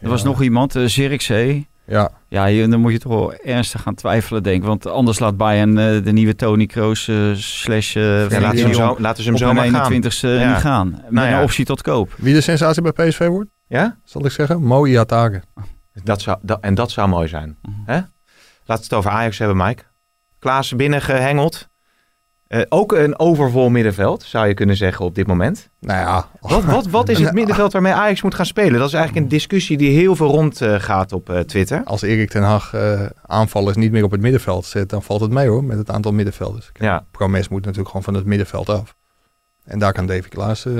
er was nog iemand, uh, Zirkzee. Ja, Ja, hier, dan moet je toch wel ernstig gaan twijfelen, denk ik. Want anders laat Bayern eh, de nieuwe Tony Kroos eh, slash uh, Ja, laten, ze hem zo, laten ze hem zo maar gaan. 21ste Ja. niet gaan. Met Nou ja. een optie tot koop. Wie de sensatie bij PSV wordt, Ja? zal ik zeggen? Mo Iatare. Dat zou, dat, en dat zou mooi zijn. Hè? Laten we het over Ajax hebben, Mike. Klaas binnengehengeld. Eh ook een overvol middenveld, zou je kunnen zeggen op dit moment. Nou ja, Wat, wat, wat is het middenveld waarmee Ajax moet gaan spelen? Dat is eigenlijk een discussie die heel veel rond eh, gaat op eh, Twitter. als Erik ten Hag aanvallers niet meer op het middenveld zet, dan valt het mee hoor, met het aantal middenvelders. Kijk, Ja. Promes moet natuurlijk gewoon van het middenveld af. En daar kan Davy Klaas eh,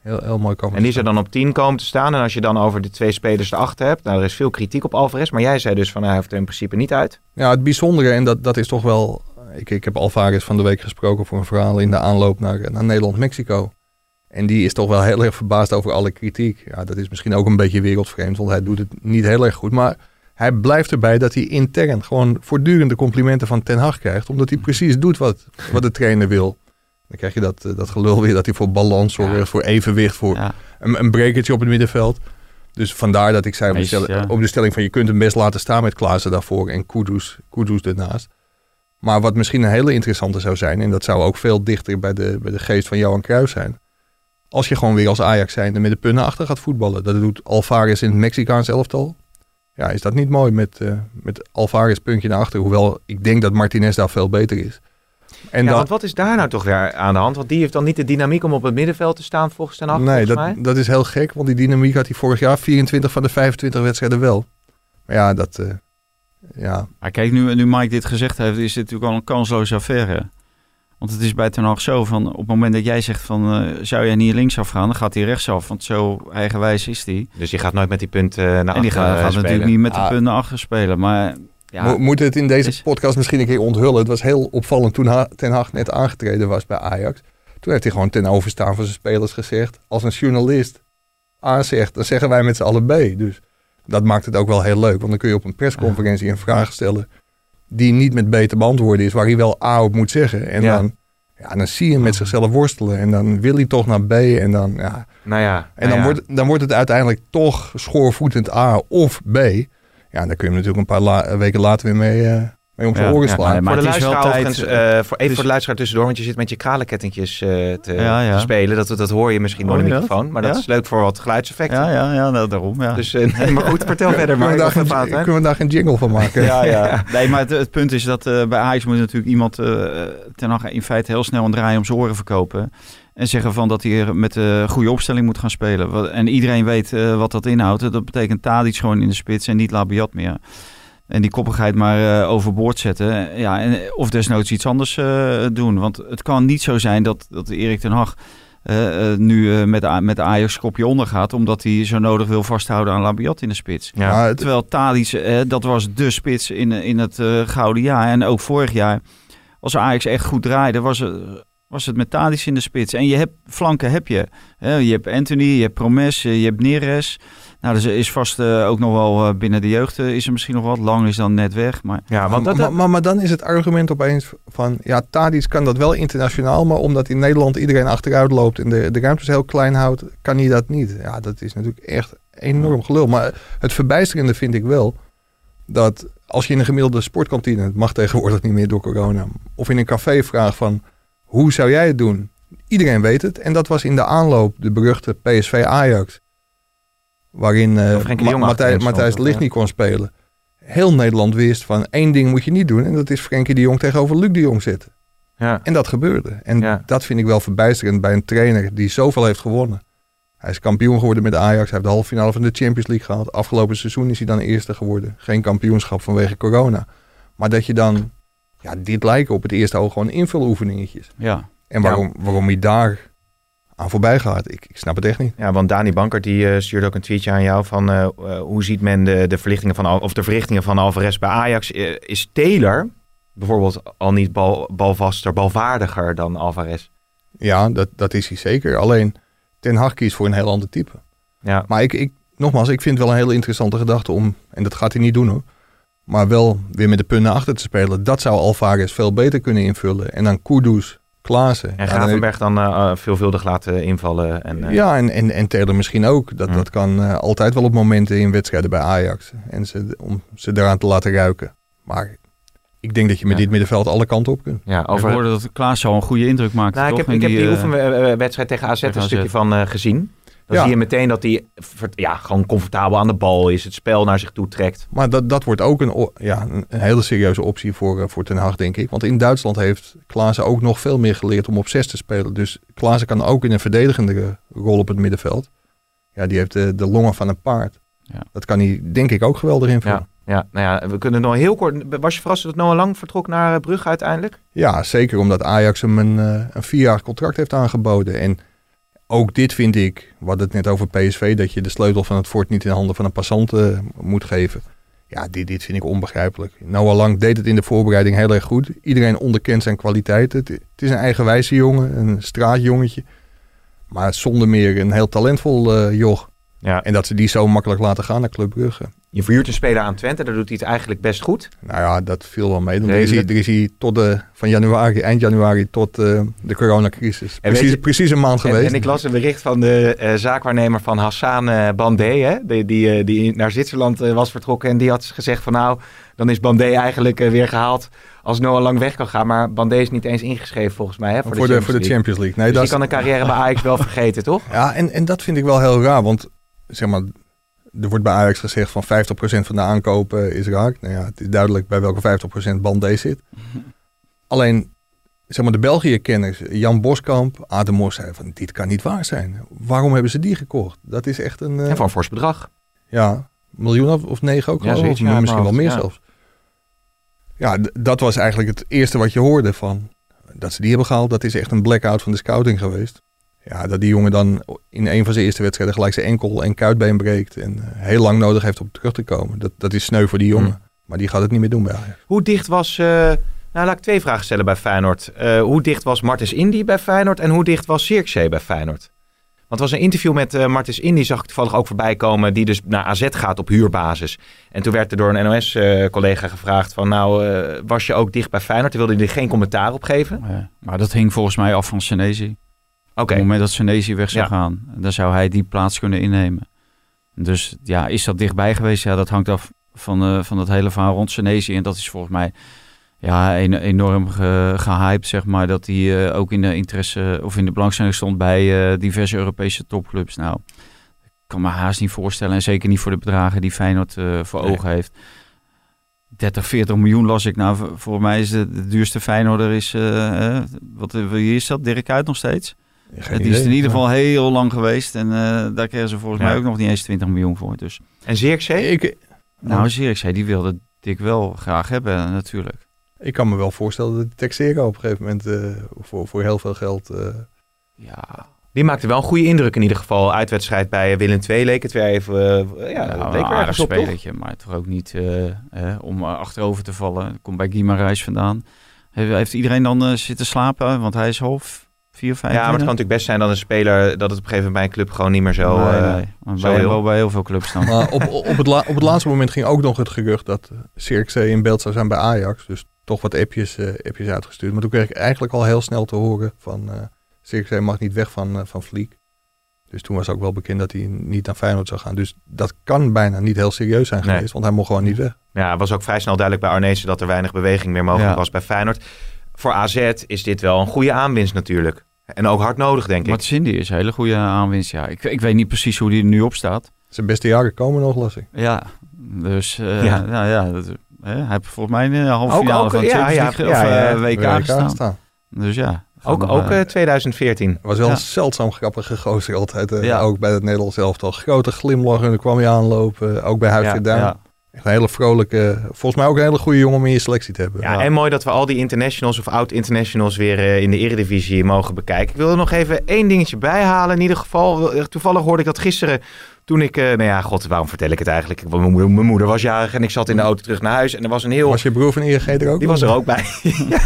heel, heel mooi komen. En die zou dan op 10 komen te staan. En als je dan over de twee spelers erachter hebt, nou, er is veel kritiek op Alvarez. Maar jij zei dus van hij hoeft er in principe niet uit. Ja, het bijzondere, en dat, dat is toch wel... Ik, ik heb Alvarez van de week gesproken voor een verhaal in de aanloop naar, naar Nederland-Mexico. En die is toch wel heel erg verbaasd over alle kritiek. Ja, dat is misschien ook een beetje wereldvreemd, want hij doet het niet heel erg goed. Maar hij blijft erbij dat hij intern gewoon voortdurende complimenten van Ten Hag krijgt. Omdat hij precies doet wat, wat de trainer wil. Dan krijg je dat, eh, dat gelul weer dat hij voor balans zorgt, Ja. voor evenwicht, voor Ja. een, een brekertje op het middenveld. Dus vandaar dat ik zei op de, Meest, stelling, ja. op de stelling van je kunt hem best laten staan met Klaassen daarvoor en Kudus, Kudus ernaast. Maar wat misschien een hele interessante zou zijn, en dat zou ook veel dichter bij de, bij de geest van Johan Cruijff zijn. Als je gewoon weer als Ajax zijnde met de punten achter gaat voetballen. Dat doet Alvarez in het Mexicaans elftal. Ja, is dat niet mooi met, eh met Alvarez puntje naar achter. Hoewel ik denk dat Martinez daar veel beter is. En ja, want wat is daar nou toch weer aan de hand? Want die heeft dan niet de dynamiek om op het middenveld te staan volgens Ten Hag, Nee, dat, mij. dat is heel gek, want die dynamiek had hij vorig jaar 24 van de 25 wedstrijden wel. Maar ja, dat, eh, ja, Maar kijk, nu, nu Mike dit gezegd heeft, is dit natuurlijk al een kansloze affaire. Want het is bij Ten Hag zo van, op het moment dat jij zegt van, eh, zou jij niet linksaf gaan, dan gaat hij rechtsaf. Want zo eigenwijs is hij. Dus die gaat nooit met die punten naar en die gaat, eh, natuurlijk niet met de Ah. punten achter spelen. Maar ja, Mo- Moet het in deze is- podcast misschien een keer onthullen. Het was heel opvallend toen Ha- Ten Hag net aangetreden was bij Ajax. Toen heeft hij gewoon ten overstaan van zijn spelers gezegd. Als een journalist A zegt, dan zeggen wij met z'n allen B. Dus dat maakt het ook wel heel leuk. Want dan kun je op een persconferentie een vraag stellen die niet met B te beantwoorden is. Waar hij wel A op moet zeggen. En Ja. dan, ja, dan zie je hem met zichzelf worstelen. En dan wil hij toch naar B. En dan, ja, Nou ja. en nou dan, ja. wordt, dan wordt het uiteindelijk toch schoorvoetend A of B. Ja, dan kun je hem natuurlijk een paar la- weken later weer mee, eh, om zijn Ja, oren slaan. maar voor de het is wel luisteraar tijd, overigens, eh, voor, even voor de luisteraar tussendoor, want je zit met je kralenkettingjes eh, te, Ja, ja. te spelen. Dat, dat hoor je misschien door de dat? microfoon. Maar dat Ja? is leuk voor wat geluidseffecten. ja, ja, ja nou, daarom. Ja. Dus, eh, nee, maar goed, vertel verder. Maar kunnen, we ik daar het- kunnen we daar geen jingle van maken? Ja, ja. Nee, maar het, het punt is dat eh, bij Ajax moet natuurlijk iemand eh ten Hag in feite heel snel een draai om zijn oren verkopen. En zeggen van dat hij er met een goede opstelling moet gaan spelen. Wat- En iedereen weet eh, wat dat inhoudt. Dat betekent Tadic gewoon in de spits en niet Labiat meer. En die koppigheid maar eh, overboord zetten. Ja, en, of desnoods iets anders eh, doen. Want het kan niet zo zijn dat, dat Erik ten Hag eh, eh, nu eh, met, met Ajax kopje onder gaat. Omdat hij zo nodig wil vasthouden aan Labiat in de spits. Ja. Het- Terwijl eh, dat was de spits in, in het eh, gouden jaar. En ook vorig jaar, als Ajax echt goed draaide, was het, was het met Tadic in de spits. En je hebt flanken heb je. Hè? Je hebt Anthony, je hebt Promes, eh, je hebt Neres. Nou, dus er is vast eh, ook nog wel eh, binnen de jeugd eh, is er misschien nog wat. Lang is dan net weg. Maar ja, want dat, maar, maar, maar dan is het argument opeens van... Ja, Tadic kan dat wel internationaal... maar omdat in Nederland iedereen achteruit loopt... en de, de ruimtes heel klein houdt, kan hij dat niet. Ja, dat is natuurlijk echt enorm gelul. Maar het verbijsterende vind ik wel... dat als je in een gemiddelde sportkantine... het mag tegenwoordig niet meer door corona... of in een café vraagt van... hoe zou jij het doen? Iedereen weet het. En dat was in de aanloop de beruchte PSV-Ajax... waarin de achterin Matthijs, Ligt ja. niet kon spelen heel Nederland wist van één ding moet je niet doen. En dat is Frenkie de Jong tegenover Luc de Jong zitten. ja. En dat gebeurde. En Ja. dat vind ik wel verbijsterend bij een trainer die zoveel heeft gewonnen. Hij is kampioen geworden met Ajax. Hij heeft de halve finale van de Champions League gehaald. Afgelopen seizoen is hij dan eerste geworden. Geen kampioenschap vanwege corona. Maar dat je dan... Ja, dit lijken op het eerste oog gewoon invuloefeningetjes. ja, En waarom, waarom hij daar aan voorbij gaat, ik, ik snap het echt niet. Ja, want Dani Bankert die eh, stuurde ook een tweetje aan jou van eh, eh, hoe ziet men de, de verlichtingen van of de verrichtingen van Alvarez bij Ajax? Is Taylor bijvoorbeeld al niet bal, balvaster, balvaardiger dan Alvarez? Ja, dat, dat is hij zeker. Alleen Ten Hag kiest voor een heel ander type. Ja, Maar ik, ik, nogmaals, ik vind het wel een hele interessante gedachte om, en dat gaat hij niet doen hoor, maar wel weer met de punten achter te spelen. Dat zou Alvarez veel beter kunnen invullen. En dan Kudus, Klaassen. en Gravenberg dan eh, eh, veelvuldig laten invallen. En, eh, ja, en, en, en Taylor misschien ook. Dat, Ja. dat kan eh, altijd wel op momenten in wedstrijden bij Ajax. En ze, om ze daaraan te laten ruiken. Maar ik denk dat je met Ja. dit middenveld alle kanten op kunt. ja, over... ik hoorde dat Klaas al een goede indruk maakte, nou, ik heb, in ik heb die oefenwedstrijd tegen AZ tegen een AZ. stukje van eh, gezien. Dan Ja. zie je meteen dat hij ja, gewoon comfortabel aan de bal is, het spel naar zich toe trekt. Maar dat, dat wordt ook een, ja, een, hele serieuze optie voor, eh, voor Ten Hag, denk ik. Want in Duitsland heeft Klaassen ook nog veel meer geleerd om op zes te spelen. Dus Klaassen kan ook in een verdedigende rol op het middenveld. Ja, die heeft de, de longen van een paard. Ja. Dat kan hij, denk ik, ook geweldig invullen. Ja, ja, nou ja, we kunnen nog heel kort. Was je verrast dat Noah Lang vertrok naar eh, Brugge uiteindelijk? Ja, zeker omdat Ajax hem een, eh, een vierjarig contract heeft aangeboden. En ook dit vind ik, hadden het net over PSV, dat je de sleutel van het fort niet in handen van een passant eh, moet geven. Ja, dit, dit vind ik onbegrijpelijk. Noah Lang deed het in de voorbereiding heel erg goed. Iedereen onderkent zijn kwaliteiten. Het, het is een eigenwijze jongen, een straatjongetje. Maar zonder meer een heel talentvol joch. Ja. En dat ze die zo makkelijk laten gaan naar Club Brugge. Je verhuurt een speler aan Twente, daar doet hij het eigenlijk best goed. Nou ja, dat viel wel mee. Dan er, is hij, er is hij tot de, van januari, eind januari tot eh, de coronacrisis. En Precies, je- precies een maand En, geweest. en ik las een bericht van de eh, zaakwaarnemer van Hassan eh, Bandé, hè, die, die, die naar Zwitserland was vertrokken. En die had gezegd van nou, dan is Bandé eigenlijk weer gehaald als Noah Lang weg kan gaan. Maar Bandé is niet eens ingeschreven volgens mij hè, voor, voor, de, de, voor de Champions League. Nee, dat Dus kan een carrière bij Ajax wel vergeten, toch? Ja, en, en dat vind ik wel heel raar. Want zeg maar, er wordt bij Ajax gezegd van 50% van de aankopen is raak. Nou ja, het is duidelijk bij welke 50% Bandé zit. Alleen, zeg maar, de België-kenners, Jan Boskamp, Ademos, zeiden van dit kan niet waar zijn. Waarom hebben ze die gekocht? Dat is echt een... eh, En een fors bedrag. Ja, miljoen of, of negen ook Ja, geloof ik. zoiets, Of ja, misschien wel meer ja. zelfs. Ja, dat was eigenlijk het eerste wat je hoorde van... Dat ze die hebben gehaald, dat is echt een blackout van de scouting geweest. Ja, dat die jongen dan in een van zijn eerste wedstrijden gelijk zijn enkel en kuitbeen breekt. En eh, heel lang nodig heeft om terug te komen. Dat, dat is sneu voor die jongen. Mm. Maar die gaat het niet meer doen bij Ajax. Hoe dicht was... eh, nou, laat ik twee vragen stellen bij Feyenoord. Eh, hoe dicht was Martens Indy bij Feyenoord en hoe dicht was Zirkzee bij Feyenoord? Want er was een interview met eh Martens Indy, zag ik toevallig ook voorbij komen, die dus naar AZ gaat op huurbasis. En toen werd er door een NOS-collega gevraagd van, nou, eh, was je ook dicht bij Feyenoord? Toen wilde hij er geen commentaar op geven. Ja, maar dat hing volgens mij af van Senesi. Op het moment dat Senesi weg zou Ja. gaan, dan zou hij die plaats kunnen innemen. Dus ja, is dat dichtbij geweest? Ja, dat hangt af van, eh, van het hele verhaal rond Senesi. En dat is volgens mij ja, een, enorm ge, gehyped, zeg maar. Dat hij eh, ook in de interesse of in de belangstelling stond bij eh, diverse Europese topclubs. Nou, ik kan me haast niet voorstellen. En zeker niet voor de bedragen die Feyenoord voor Nee. ogen heeft. 30, 40 miljoen las ik. Nou, voor, mij is de, de duurste Feyenoorder is... wat, wie is dat? Dirk Uit nog steeds? Het is in ieder geval heel lang geweest. En eh, daar kregen ze volgens Ja. mij ook nog niet eens 20 miljoen voor. Dus En Zirkzee? Ik, nou, Zirkzee, die wilde Dick wel graag hebben natuurlijk. ik kan me wel voorstellen dat Texera op een gegeven moment eh, voor, voor heel veel geld... eh, Ja, Die maakte wel een goede indruk in ieder geval. Uitwedstrijd bij Willem II leek het weer even... ja, leek een aardig ergens op, toch? Maar toch ook niet eh, eh, om achterover te vallen. Komt bij Guimarães vandaan. Heeft, heeft iedereen dan eh, zitten slapen? Want hij is half vier, vijf. Ja, maar het kan natuurlijk best zijn dat een speler... dat het op een gegeven moment bij een club gewoon niet meer zo... nee, eh, nee. Zo bij, heel. wel bij heel veel clubs dan. Maar op, op, het la- op het laatste moment ging ook nog het gerucht dat uh, Zirkzee in beeld zou zijn bij Ajax. Dus toch wat appjes, eh, appjes uitgestuurd. Maar toen kreeg ik eigenlijk al heel snel te horen van uh, mag niet weg van, uh, van Vliek. Dus toen was ook wel bekend dat hij niet naar Feyenoord zou gaan. Dus dat kan bijna niet heel serieus zijn Nee. geweest, want hij mocht gewoon niet weg. Ja, het was ook vrij snel duidelijk bij Arnezen dat er weinig beweging meer mogelijk Ja. was bij Feyenoord. Voor AZ is dit wel een goede aanwinst natuurlijk. En ook hard nodig, denk ik. Maar Cindy is een hele goede aanwinst. Ja, ik, ik weet niet precies hoe die er nu op staat. Zijn beste jaren komen nog, las ik. Ja, dus eh, Ja. ja. ja, dat, hè, hij heeft volgens mij een halve Ook- finale ook, van de ja, Champions ja, League ja, of ja. eh, WK, WK gestaan. staan. Dus ja. ook ook eh, eh, 2014. was wel Ja. een zeldzaam grappige gozer altijd. eh, Ja. Ook bij het Nederlands elftal. Grote glimlach en dan kwam je aanlopen. Ook bij Huisje Ja, ja. Een hele vrolijke, volgens mij ook een hele goede jongen om in je selectie te hebben. Ja, en mooi dat we al die internationals of oud-internationals weer eh, in de eredivisie mogen bekijken. Ik wil er nog even één dingetje bij halen. In ieder geval, eh, toevallig hoorde ik dat gisteren toen ik... eh, nou ja, god, waarom vertel ik het eigenlijk? Mijn moeder, mijn moeder was jarig en ik zat in de auto terug naar huis. En er was een heel... Was je broer van ING er ook? Die was er ook bij. Ja.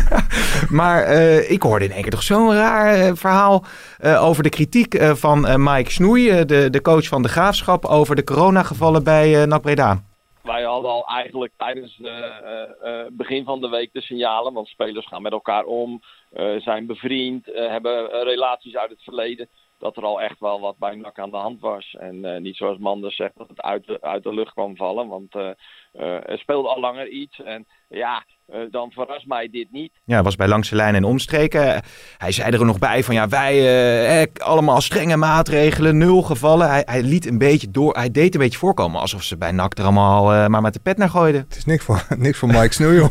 Maar ik hoorde in één keer toch zo'n raar verhaal over de kritiek van Mike Snoei, de, de coach van de Graafschap, over de coronagevallen bij NAC Breda. Wij hadden al eigenlijk tijdens het begin van de week de signalen, want spelers gaan met elkaar om, eh, zijn bevriend, eh, hebben eh, relaties uit het verleden, dat er al echt wel wat bij NAC aan de hand was. En eh, niet zoals Manders zegt dat het uit de, uit de lucht kwam vallen, want eh, eh, er speelde al langer iets. En ja, eh, dan verrast mij dit niet. Ja, was bij Langse Lijn en Omstreken. Hij zei er nog bij van ja, wij eh, eh, allemaal strenge maatregelen, nul gevallen. Hij, hij liet een beetje door, hij deed een beetje voorkomen alsof ze bij NAC er allemaal eh, maar met de pet naar gooiden. Het is niks voor, niks voor Mike Snoei.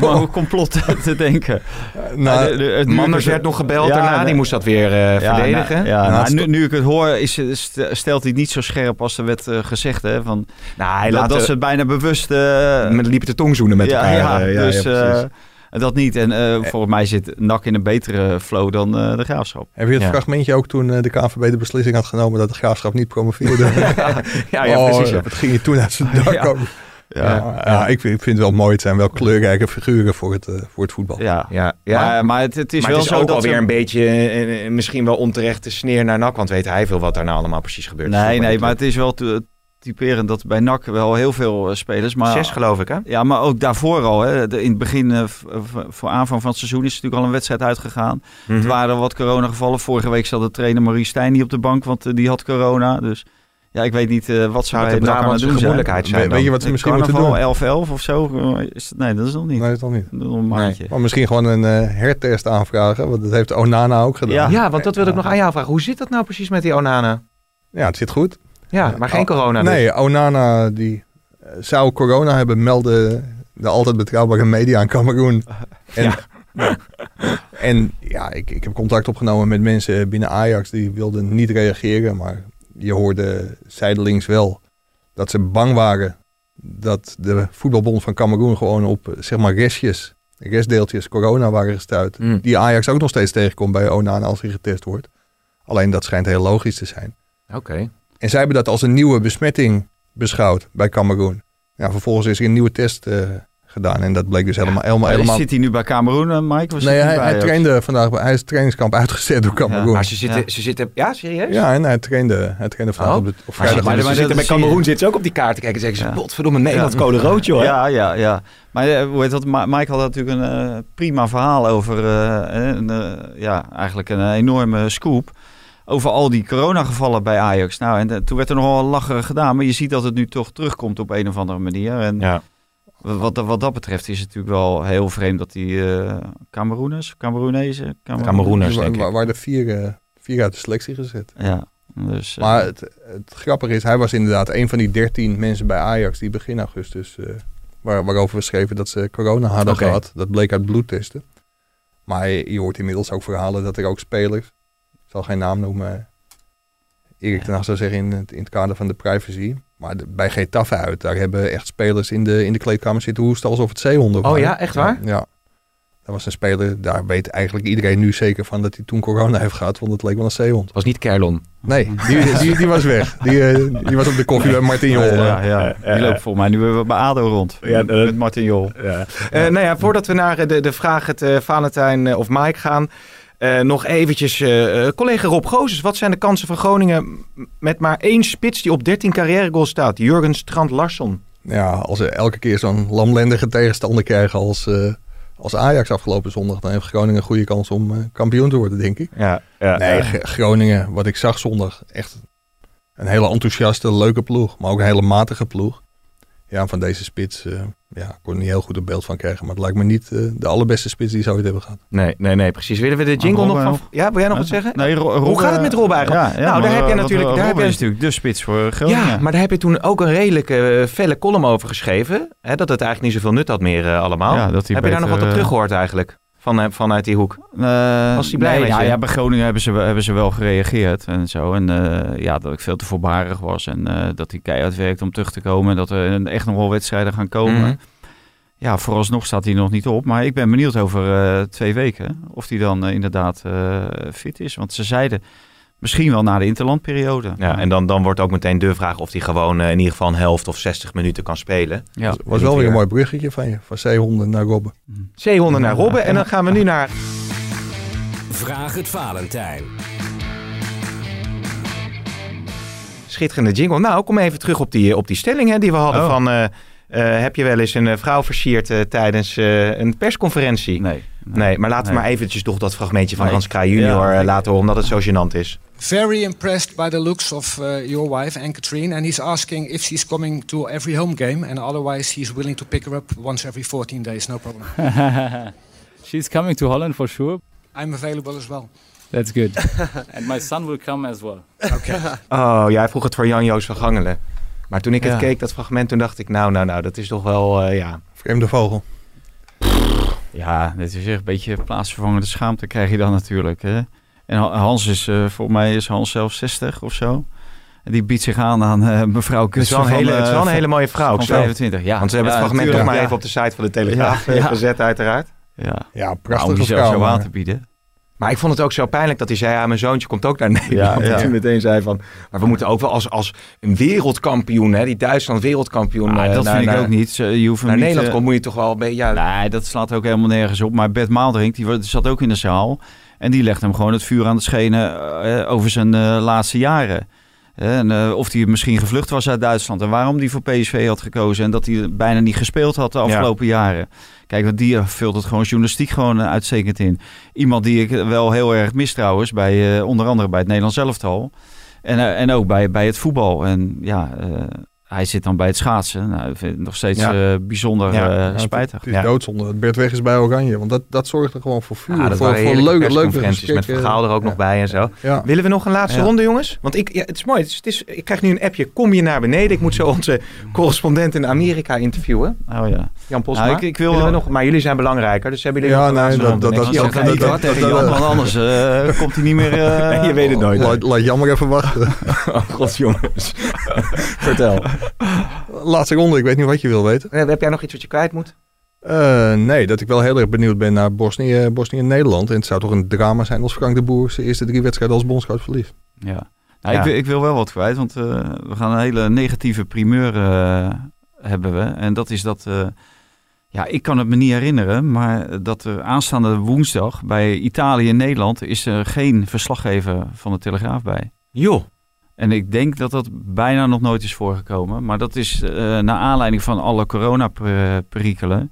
Maar hoe complot te denken. Nou, de- de- Manders werd nog gebeld Ja, daarna, nee. die moest dat weer eh, Ja, verdedigen. nou, ja, Nou, nou, nu, nu ik het hoor, is, st- stelt hij niet zo scherp als er werd gezegd. Hè, van, Nou, hij dat, laat dat ze het bijna bewust... met liepen te tongzoenen met ja, elkaar. Ja, eh, dus eh, dat niet. En eh, volgens mij zit NAC in een betere flow dan eh, de Graafschap. Heb je het Ja. fragmentje ook toen de KNVB de beslissing had genomen dat de graafschap niet promoveerde? ja, ja, oh, precies. Ja. Wat ging je toen uit zijn dak Ja. komen? Ja, ja, ik, vind, ik vind het wel mooi. Het zijn wel kleurrijke figuren voor het, voor het voetbal. Ja, Ja, ja. Maar, maar het, het is maar wel het is zo ook dat alweer ze- een beetje, misschien wel onterechte sneer naar NAC. Want weet hij veel wat daar nou allemaal precies gebeurt. is. Nee, nee, maar het is wel te- typerend dat bij NAC wel heel veel eh, spelers... Maar, Zes geloof ik, hè? Ja, maar ook daarvoor al. Hè. De- in het begin, eh, v- voor aanvang van het seizoen, is natuurlijk al een wedstrijd uitgegaan. Mhm. Er waren wat coronagevallen. Vorige week zat de trainer Marie Stijn niet op de bank, want eh, die had corona. Dus ja, ik weet niet eh, wat ze Zou bij het de NAC aan het doen zijn. weet je wat ze Eh, misschien moeten doen? Carnaval 11-11 of zo? Eh, Is het, nee, dat is nog niet. Nee, dat is nog niet. Dat is nog een maandje. Maar misschien gewoon een eh, hertest aanvragen. Want dat heeft Onana ook gedaan. Ja. Ja, want dat wilde ik nog aan jou vragen. Hoe zit dat nou precies met die Onana? Ja, het zit goed. Ja, maar geen corona dus. Nee, Onana die eh, zou corona hebben, melden de altijd betrouwbare media in Cameroen. En, en ja, ik, ik heb contact opgenomen met mensen binnen Ajax die wilden niet reageren. Maar je hoorde zijdelings wel dat ze bang waren dat de voetbalbond van Cameroen gewoon op zeg maar restjes, restdeeltjes corona waren gestuurd. Mm. Die Ajax ook nog steeds tegenkomt bij Onana als hij getest wordt. Alleen dat schijnt heel logisch te zijn. Oké. En zij hebben dat als een nieuwe besmetting beschouwd bij Cameroen. Ja, vervolgens is er een nieuwe test eh, gedaan en dat bleek dus helemaal... helemaal, Maar helemaal Zit hij nu bij Cameroen, eh, Mike? Was nee, hij, hij, bij trainde vandaag, bij- hij is trainingskamp uitgezet door Cameroen. Maar ze zitten, Ja. ze zitten, ja, serieus? Ja, en hij trainde, hij trainde vandaag Oh. op, de, op Maar, vrijdag. maar, ze zitten bij Cameroen zitten ze ook op die kaart te kijken en zeggen ze, Ja. potverdomme, Nederland Ja. code rood, joh. Ja, ja, ja. Maar eh, hoe heet dat? Mike had natuurlijk een prima verhaal over, een, ja, eigenlijk een enorme scoop. Over al die coronagevallen bij Ajax. Nou, en eh, toen werd er nogal een lacherig gedaan. Maar je ziet dat het nu toch terugkomt op een of andere manier. En Ja. wat, wat dat betreft is het natuurlijk wel heel vreemd dat die eh Cameroeners, Cameroenezen, Cameroen- Cameroeners, denk ik. waren er vier, eh, vier uit de selectie gezet. Ja, dus... eh, Maar het, het grappige is, hij was inderdaad een van die dertien mensen bij Ajax die begin augustus, eh, waar, waarover we schreven dat ze corona hadden gehad. Dat bleek uit bloedtesten. Maar je, hoort inmiddels ook verhalen dat er ook spelers, zal geen naam noemen, Erik ten Hag zou zeggen in het, in het kader van de privacy. Maar de- bij Getafe uit, daar hebben echt spelers in de, in de kleedkamer zitten hoesten alsof het zeehonden Oh waren. ja, echt waar? Ja. ja. Dat was een speler, daar weet eigenlijk iedereen nu zeker van dat hij toen corona heeft gehad, want het leek wel een zeehond. was niet Kerlon. Nee, die, die, die was weg. Die, eh, die was op de koffie bij Martin Jol. ja, ja, die loopt volgens mij nu weer bij ADO rond. Ja, dat- met Martin Jol. Ja. Eh, nou ja, voordat we naar eh, de, de vraag het eh, Valentijn eh, of Mike gaan, eh, nog eventjes eh, eh, collega Rob Gozes. Wat zijn de kansen van Groningen met maar één spits die op 13 carrièregoals staat? Jurgen Strand Larsson. Ja, als ze elke keer zo'n lamlendige tegenstander krijgen als, als Ajax afgelopen zondag, dan heeft Groningen een goede kans om kampioen te worden, denk ik. Ja, ja, Nee, Groningen, wat ik zag zondag, echt een hele enthousiaste, leuke ploeg. Maar ook een hele matige ploeg. Ja, van deze spits, ja, ik kon er niet heel goed een beeld van krijgen. Maar het lijkt me niet eh, de allerbeste spits die ze ooit hebben gehad. Nee, nee, nee, precies. Willen we de jingle nog eh, van... nog? Ja, wil jij nog wat zeggen? Nee, Hoe gaat het met Rob eigenlijk? Ja, ja, nou, daar heb je eh, natuurlijk... Rob Daar heb je is natuurlijk de spits voor Groningen. Ja, maar daar heb je toen ook een redelijke eh, felle column over geschreven. Hè, dat het eigenlijk niet zoveel nut had meer eh, allemaal. Ja, dat hij heb je daar nog wat op eh, teruggehoord eigenlijk? Van, eh, vanuit die hoek. Eh, Was hij blij nee, met ja, je? ja, bij Groningen hebben ze, wel- hebben ze wel gereageerd en zo. En eh, ja, dat ik veel te voorbarig was. En dat hij keihard werkt om terug te komen. En dat er echt nog wel wedstrijden gaan komen. Mhm. Ja, vooralsnog staat hij nog niet op. Maar ik ben benieuwd over twee weken of hij dan inderdaad fit is. Want ze zeiden misschien wel na de interlandperiode. Ja, en dan, dan wordt ook meteen de vraag of hij gewoon eh, in ieder geval een helft of 60 minuten kan spelen. Ja. was was wel weer een mooi bruggetje van je, van zeehonden naar Robben. Zeehonden naar Robben. En dan gaan we nu naar... Vraag het Valentijn. Schitterende jingle. Nou, kom even terug op die, op die stelling hè, die we hadden Oh. van... eh, eh, heb je wel eens een eh, vrouw versierd eh, tijdens eh, een persconferentie? Nee. Nee, maar laten we maar eventjes toch dat fragmentje van Nee. Hans Kraaij junior Ja, eh, laten horen, omdat het zo gênant is. very impressed by the looks of uh, your wife, Anne-Katrine, and he's asking if she's coming to every home game, and otherwise he's willing to pick her up once every 14 days, no problem. She's coming to Holland for sure. I'm available as well. That's good. and my son will come as well. Okay. Oh, ja, hij vroeg het voor Jan-Joos van Gangelen. Maar toen ik het keek, dat fragment, toen dacht ik... Nou, nou, nou, dat is toch wel, eh, ja... Vreemde vogel. Ja, dit is echt een beetje plaatsvervangende schaamte krijg je dan natuurlijk. Hè? En Ha- Hans is, eh voor mij is Hans zelf 60 of zo. En die biedt zich aan aan eh, mevrouw Het is wel een, van, hele, het is wel een eh, hele mooie vrouw. van ook zo. 25. Ja, Want ze hebben Ja, het fragment nog maar ja. even op de site van de Telegraaf Ja, ja. gezet, uiteraard. Ja, Ja, Nou, om prachtige jezelf vrouw. zo aan te bieden. Maar ik vond het ook zo pijnlijk dat hij zei... Ja, mijn zoontje komt ook naar Nederland. Ja, ja. En toen meteen zei van... Maar we moeten ook wel als, als een wereldkampioen... Hè, die Duitsland wereldkampioen... Ah, eh, dat naar- vind ik ook niet. Je hoeft Naar niet, Nederland eh, komt, moet je toch wel een beetje... Ja, Nee, dat slaat ook helemaal nergens op. Maar Bert Maalderink, die zat ook in de zaal. En die legt hem gewoon het vuur aan de schenen eh, over zijn laatste jaren. En, eh, of hij misschien gevlucht was uit Duitsland. En waarom hij voor PSV had gekozen. En dat hij bijna niet gespeeld had de afgelopen jaren. Kijk, want die eh, vult het gewoon journalistiek gewoon eh, uitstekend in. Iemand die ik wel heel erg mis trouwens. Bij, onder andere bij het Nederlands elftal. En, en ook bij, bij het voetbal. En ja, hij zit dan bij het schaatsen. Nou, ik vind het nog steeds Ja. eh, bijzonder Ja. eh, Ja, het- spijtig. Het is Ja. doodzonde dat Bert weg is bij Oranje. Want dat, dat zorgt er gewoon voor vuur. Ah, dat voor, voor leuke, leuke met. Vergaal er ook nog bij en zo. Ja. Willen we nog een laatste Ja. ronde, jongens? Want ik, ja, het is mooi. Het is, het is, ik krijg nu een appje. Kom je naar beneden? Ik moet zo onze correspondent in Amerika interviewen. Oh ja. Jan Posma. Nou, ik- ik wil nog, maar jullie zijn belangrijker, dus hebben jullie Ja, nog een nee, dat- dat- Ik dat- Ik geen- niet dat- wat dat- tegen dat- Jan, dat- want anders eh, komt hij niet meer... eh, Je weet het nooit. Laat, laat jammer even wachten. Oh god, jongens. Vertel. Laatste ronde, ik weet niet wat je wil weten. Eh, Heb jij nog iets wat je kwijt moet? Eh, nee, dat ik wel heel erg benieuwd ben naar Bosnië, Bosnië en Nederland. En het zou toch een drama zijn als Frank de Boer zijn eerste drie wedstrijden als bondscoach verliest. Ja. Nou, Ja. Ik, wil- ik wil wel wat kwijt, want eh, we gaan een hele negatieve primeur eh, hebben we. En dat is dat, eh, ja, ik kan het me niet herinneren, maar dat er aanstaande woensdag bij Italië en Nederland is er geen verslaggever van de Telegraaf bij. Joh. En ik denk dat dat bijna nog nooit is voorgekomen. Maar dat is uh, naar aanleiding van alle coronaperikelen.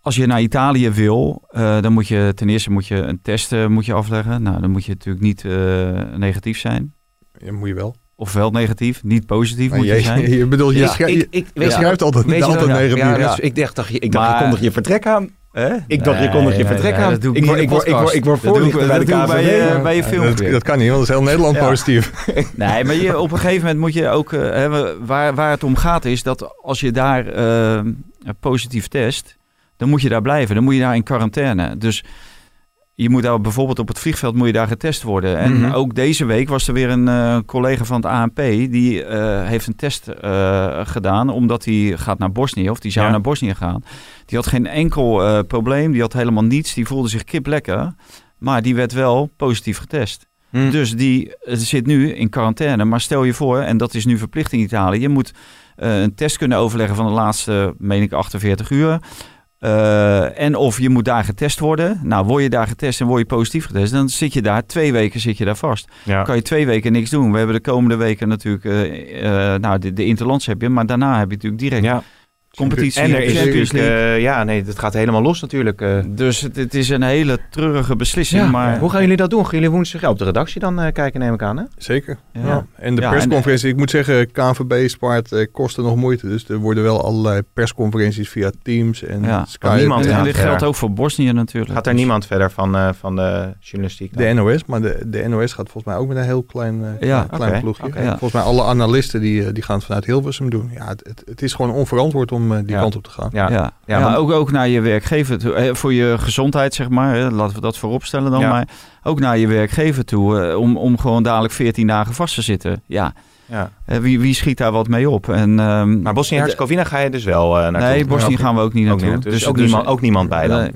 Als je naar Italië wil, uh, dan moet je ten eerste moet je een test uh, moet je afleggen. Nou, dan moet je natuurlijk niet negatief zijn. Ja, moet je wel. Ofwel negatief, niet positief moet je, je zijn. Je bedoelt, je, Ja, schrijft, ik- ik- je schrijft altijd, altijd wel, ja, negatief. ja, Ja, dus ik dacht, dacht je- ik dacht, Maar- je kondig je vertrek aan. Hè? Ik dacht, je kondig je Nee, vertrek aan. ik ik ik de word, ik word, voorlichter bij de KVB. bij, eh, bij je film. dat, dat kan niet, want dat is heel Nederland Ja. positief. Nee, maar je, op een gegeven moment moet je ook... eh, hè, we- waar, waar het om gaat is dat als je daar eh, positief test... dan moet je daar blijven. Dan moet je daar in quarantaine. Dus je moet daar bijvoorbeeld op het vliegveld moet je daar getest worden. En Mhm. ook deze week was er weer een eh, collega van het ANP... die eh, heeft een test eh, gedaan omdat hij gaat naar Bosnië... of die zou Ja. naar Bosnië gaan. Die had geen enkel probleem, die had helemaal niets. Die voelde zich kip lekker. Maar die werd wel positief getest. Hm. Dus die zit nu in quarantaine. Maar stel je voor, en dat is nu verplicht in Italië, je moet een test kunnen overleggen van de laatste, meen ik, 48 uur. Eh, en of je moet daar getest worden. Nou, word je daar getest en word je positief getest, dan zit je daar twee weken zit je daar vast. Ja. Kan je twee weken niks doen. We hebben de komende weken natuurlijk, eh, eh, nou, de, de Interlands heb je, maar daarna heb je natuurlijk direct Ja. Competitie. En er is natuurlijk, eh, ja, nee, dat gaat helemaal los natuurlijk. eh. Dus het, het is een hele treurige beslissing. Ja, maar Hoe gaan jullie dat doen? Gaan jullie woensdag ja, op de redactie dan eh, kijken, neem ik aan, hè? Zeker. Ja. Ja. En de Ja, persconferentie, ik moet zeggen, KNVB spaart eh, kosten nog moeite. Dus er worden wel allerlei persconferenties via Teams en Ja. Skype. niemand en, dit verder. geldt ook voor Bosnië natuurlijk. Gaat er Dus- niemand verder van, eh, van de journalistiek? dan? De NOS, maar de, de NOS gaat volgens mij ook met een heel klein, eh, Ja, klein oké, ploegje. Volgens mij alle analisten die, die gaan het vanuit Hilversum doen. Ja, het, het, het is gewoon onverantwoord om eh, die Ja. kant op te gaan. Ja. Ja, Ja, ook, ook naar je werkgever toe. Eh, Voor je gezondheid, zeg maar. Hè, laten we dat vooropstellen dan. Ja. Maar ook naar je werkgever toe. eh, om, om gewoon dadelijk 14 dagen vast te zitten. Ja, Ja. eh, wie, wie schiet daar wat mee op? En, ehm, Maar Bosnië-Herzegovina ga je dus wel eh naartoe? Nee, Bosnië gaan we ook niet Ook naartoe. niet naartoe. Dus ook niemand- ook niemand bij dan? Nee,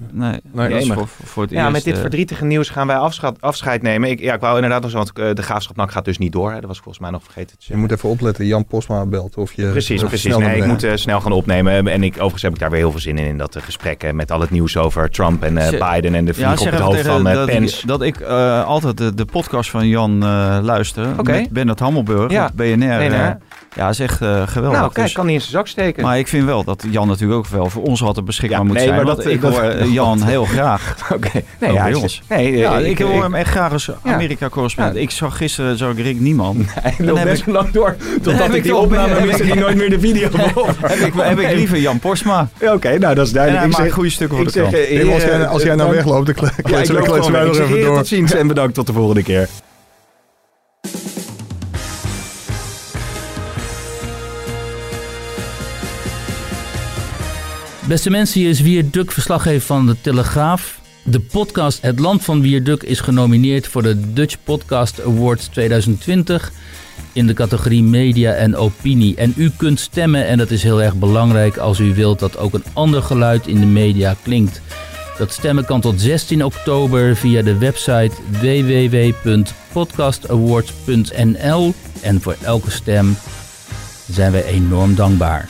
nee, Nee, voor, voor het Ja, eerst, met dit eh, verdrietige nieuws gaan wij afscheid, afscheid nemen. Ik, ja, ik wou inderdaad nog zo, want de graafschap NAC gaat dus niet door. Hè. Dat was ik volgens mij nog vergeten te Je moet even opletten, Jan Posma belt of je... Precies, of precies. Nee, naar ik moet snel gaan opnemen. En ik, overigens heb ik daar weer heel veel zin in, in dat gesprek met al het nieuws over Trump en eh, Zeg- Biden en de vlieg op het hoofd van dat, Pence. ik, dat ik eh, altijd de, de podcast van Jan eh, luister. Oké. Met Bernard Hammelburg Ja. Op BNR. eh, BNR. ja, is echt eh, geweldig. Nou, kijk, Dus- kan hij in zijn zak steken. Maar ik vind wel dat Jan natuurlijk ook wel voor ons altijd beschikbaar Ja, moet nee, zijn. maar dat- ik dat- hoor eh, Jan heel graag. Oké. Nee, ja, bij ons. Nee, eh, Ja, ik, ik, hoor hem echt graag als Ja. Amerika-correspondent. Ja. Ik zag gisteren zag ik Rick Niemand. Hij Dan loopt heb best ik- wel lang door. Totdat ik ik die opname miste ik- die nooit meer de video heb, ik, heb ik liever Jan Postma. Oké, nou dat is duidelijk. maakt goede stukken voor ik de zeg, eh, Tim, als jij, nou wegloopt, dan ik kletsen wij nog Ik zeg, even door. Tot ziens en bedankt tot de volgende keer. Beste mensen, hier is Wierduk, verslaggever van de Telegraaf. De podcast Het Land van Wierduk is genomineerd voor de Dutch Podcast Awards 2020 in de categorie Media en Opinie. En u kunt stemmen en dat is heel erg belangrijk als u wilt dat ook een ander geluid in de media klinkt. Dat stemmen kan tot 16 oktober via de website www.podcastawards.nl en voor elke stem zijn wij enorm dankbaar.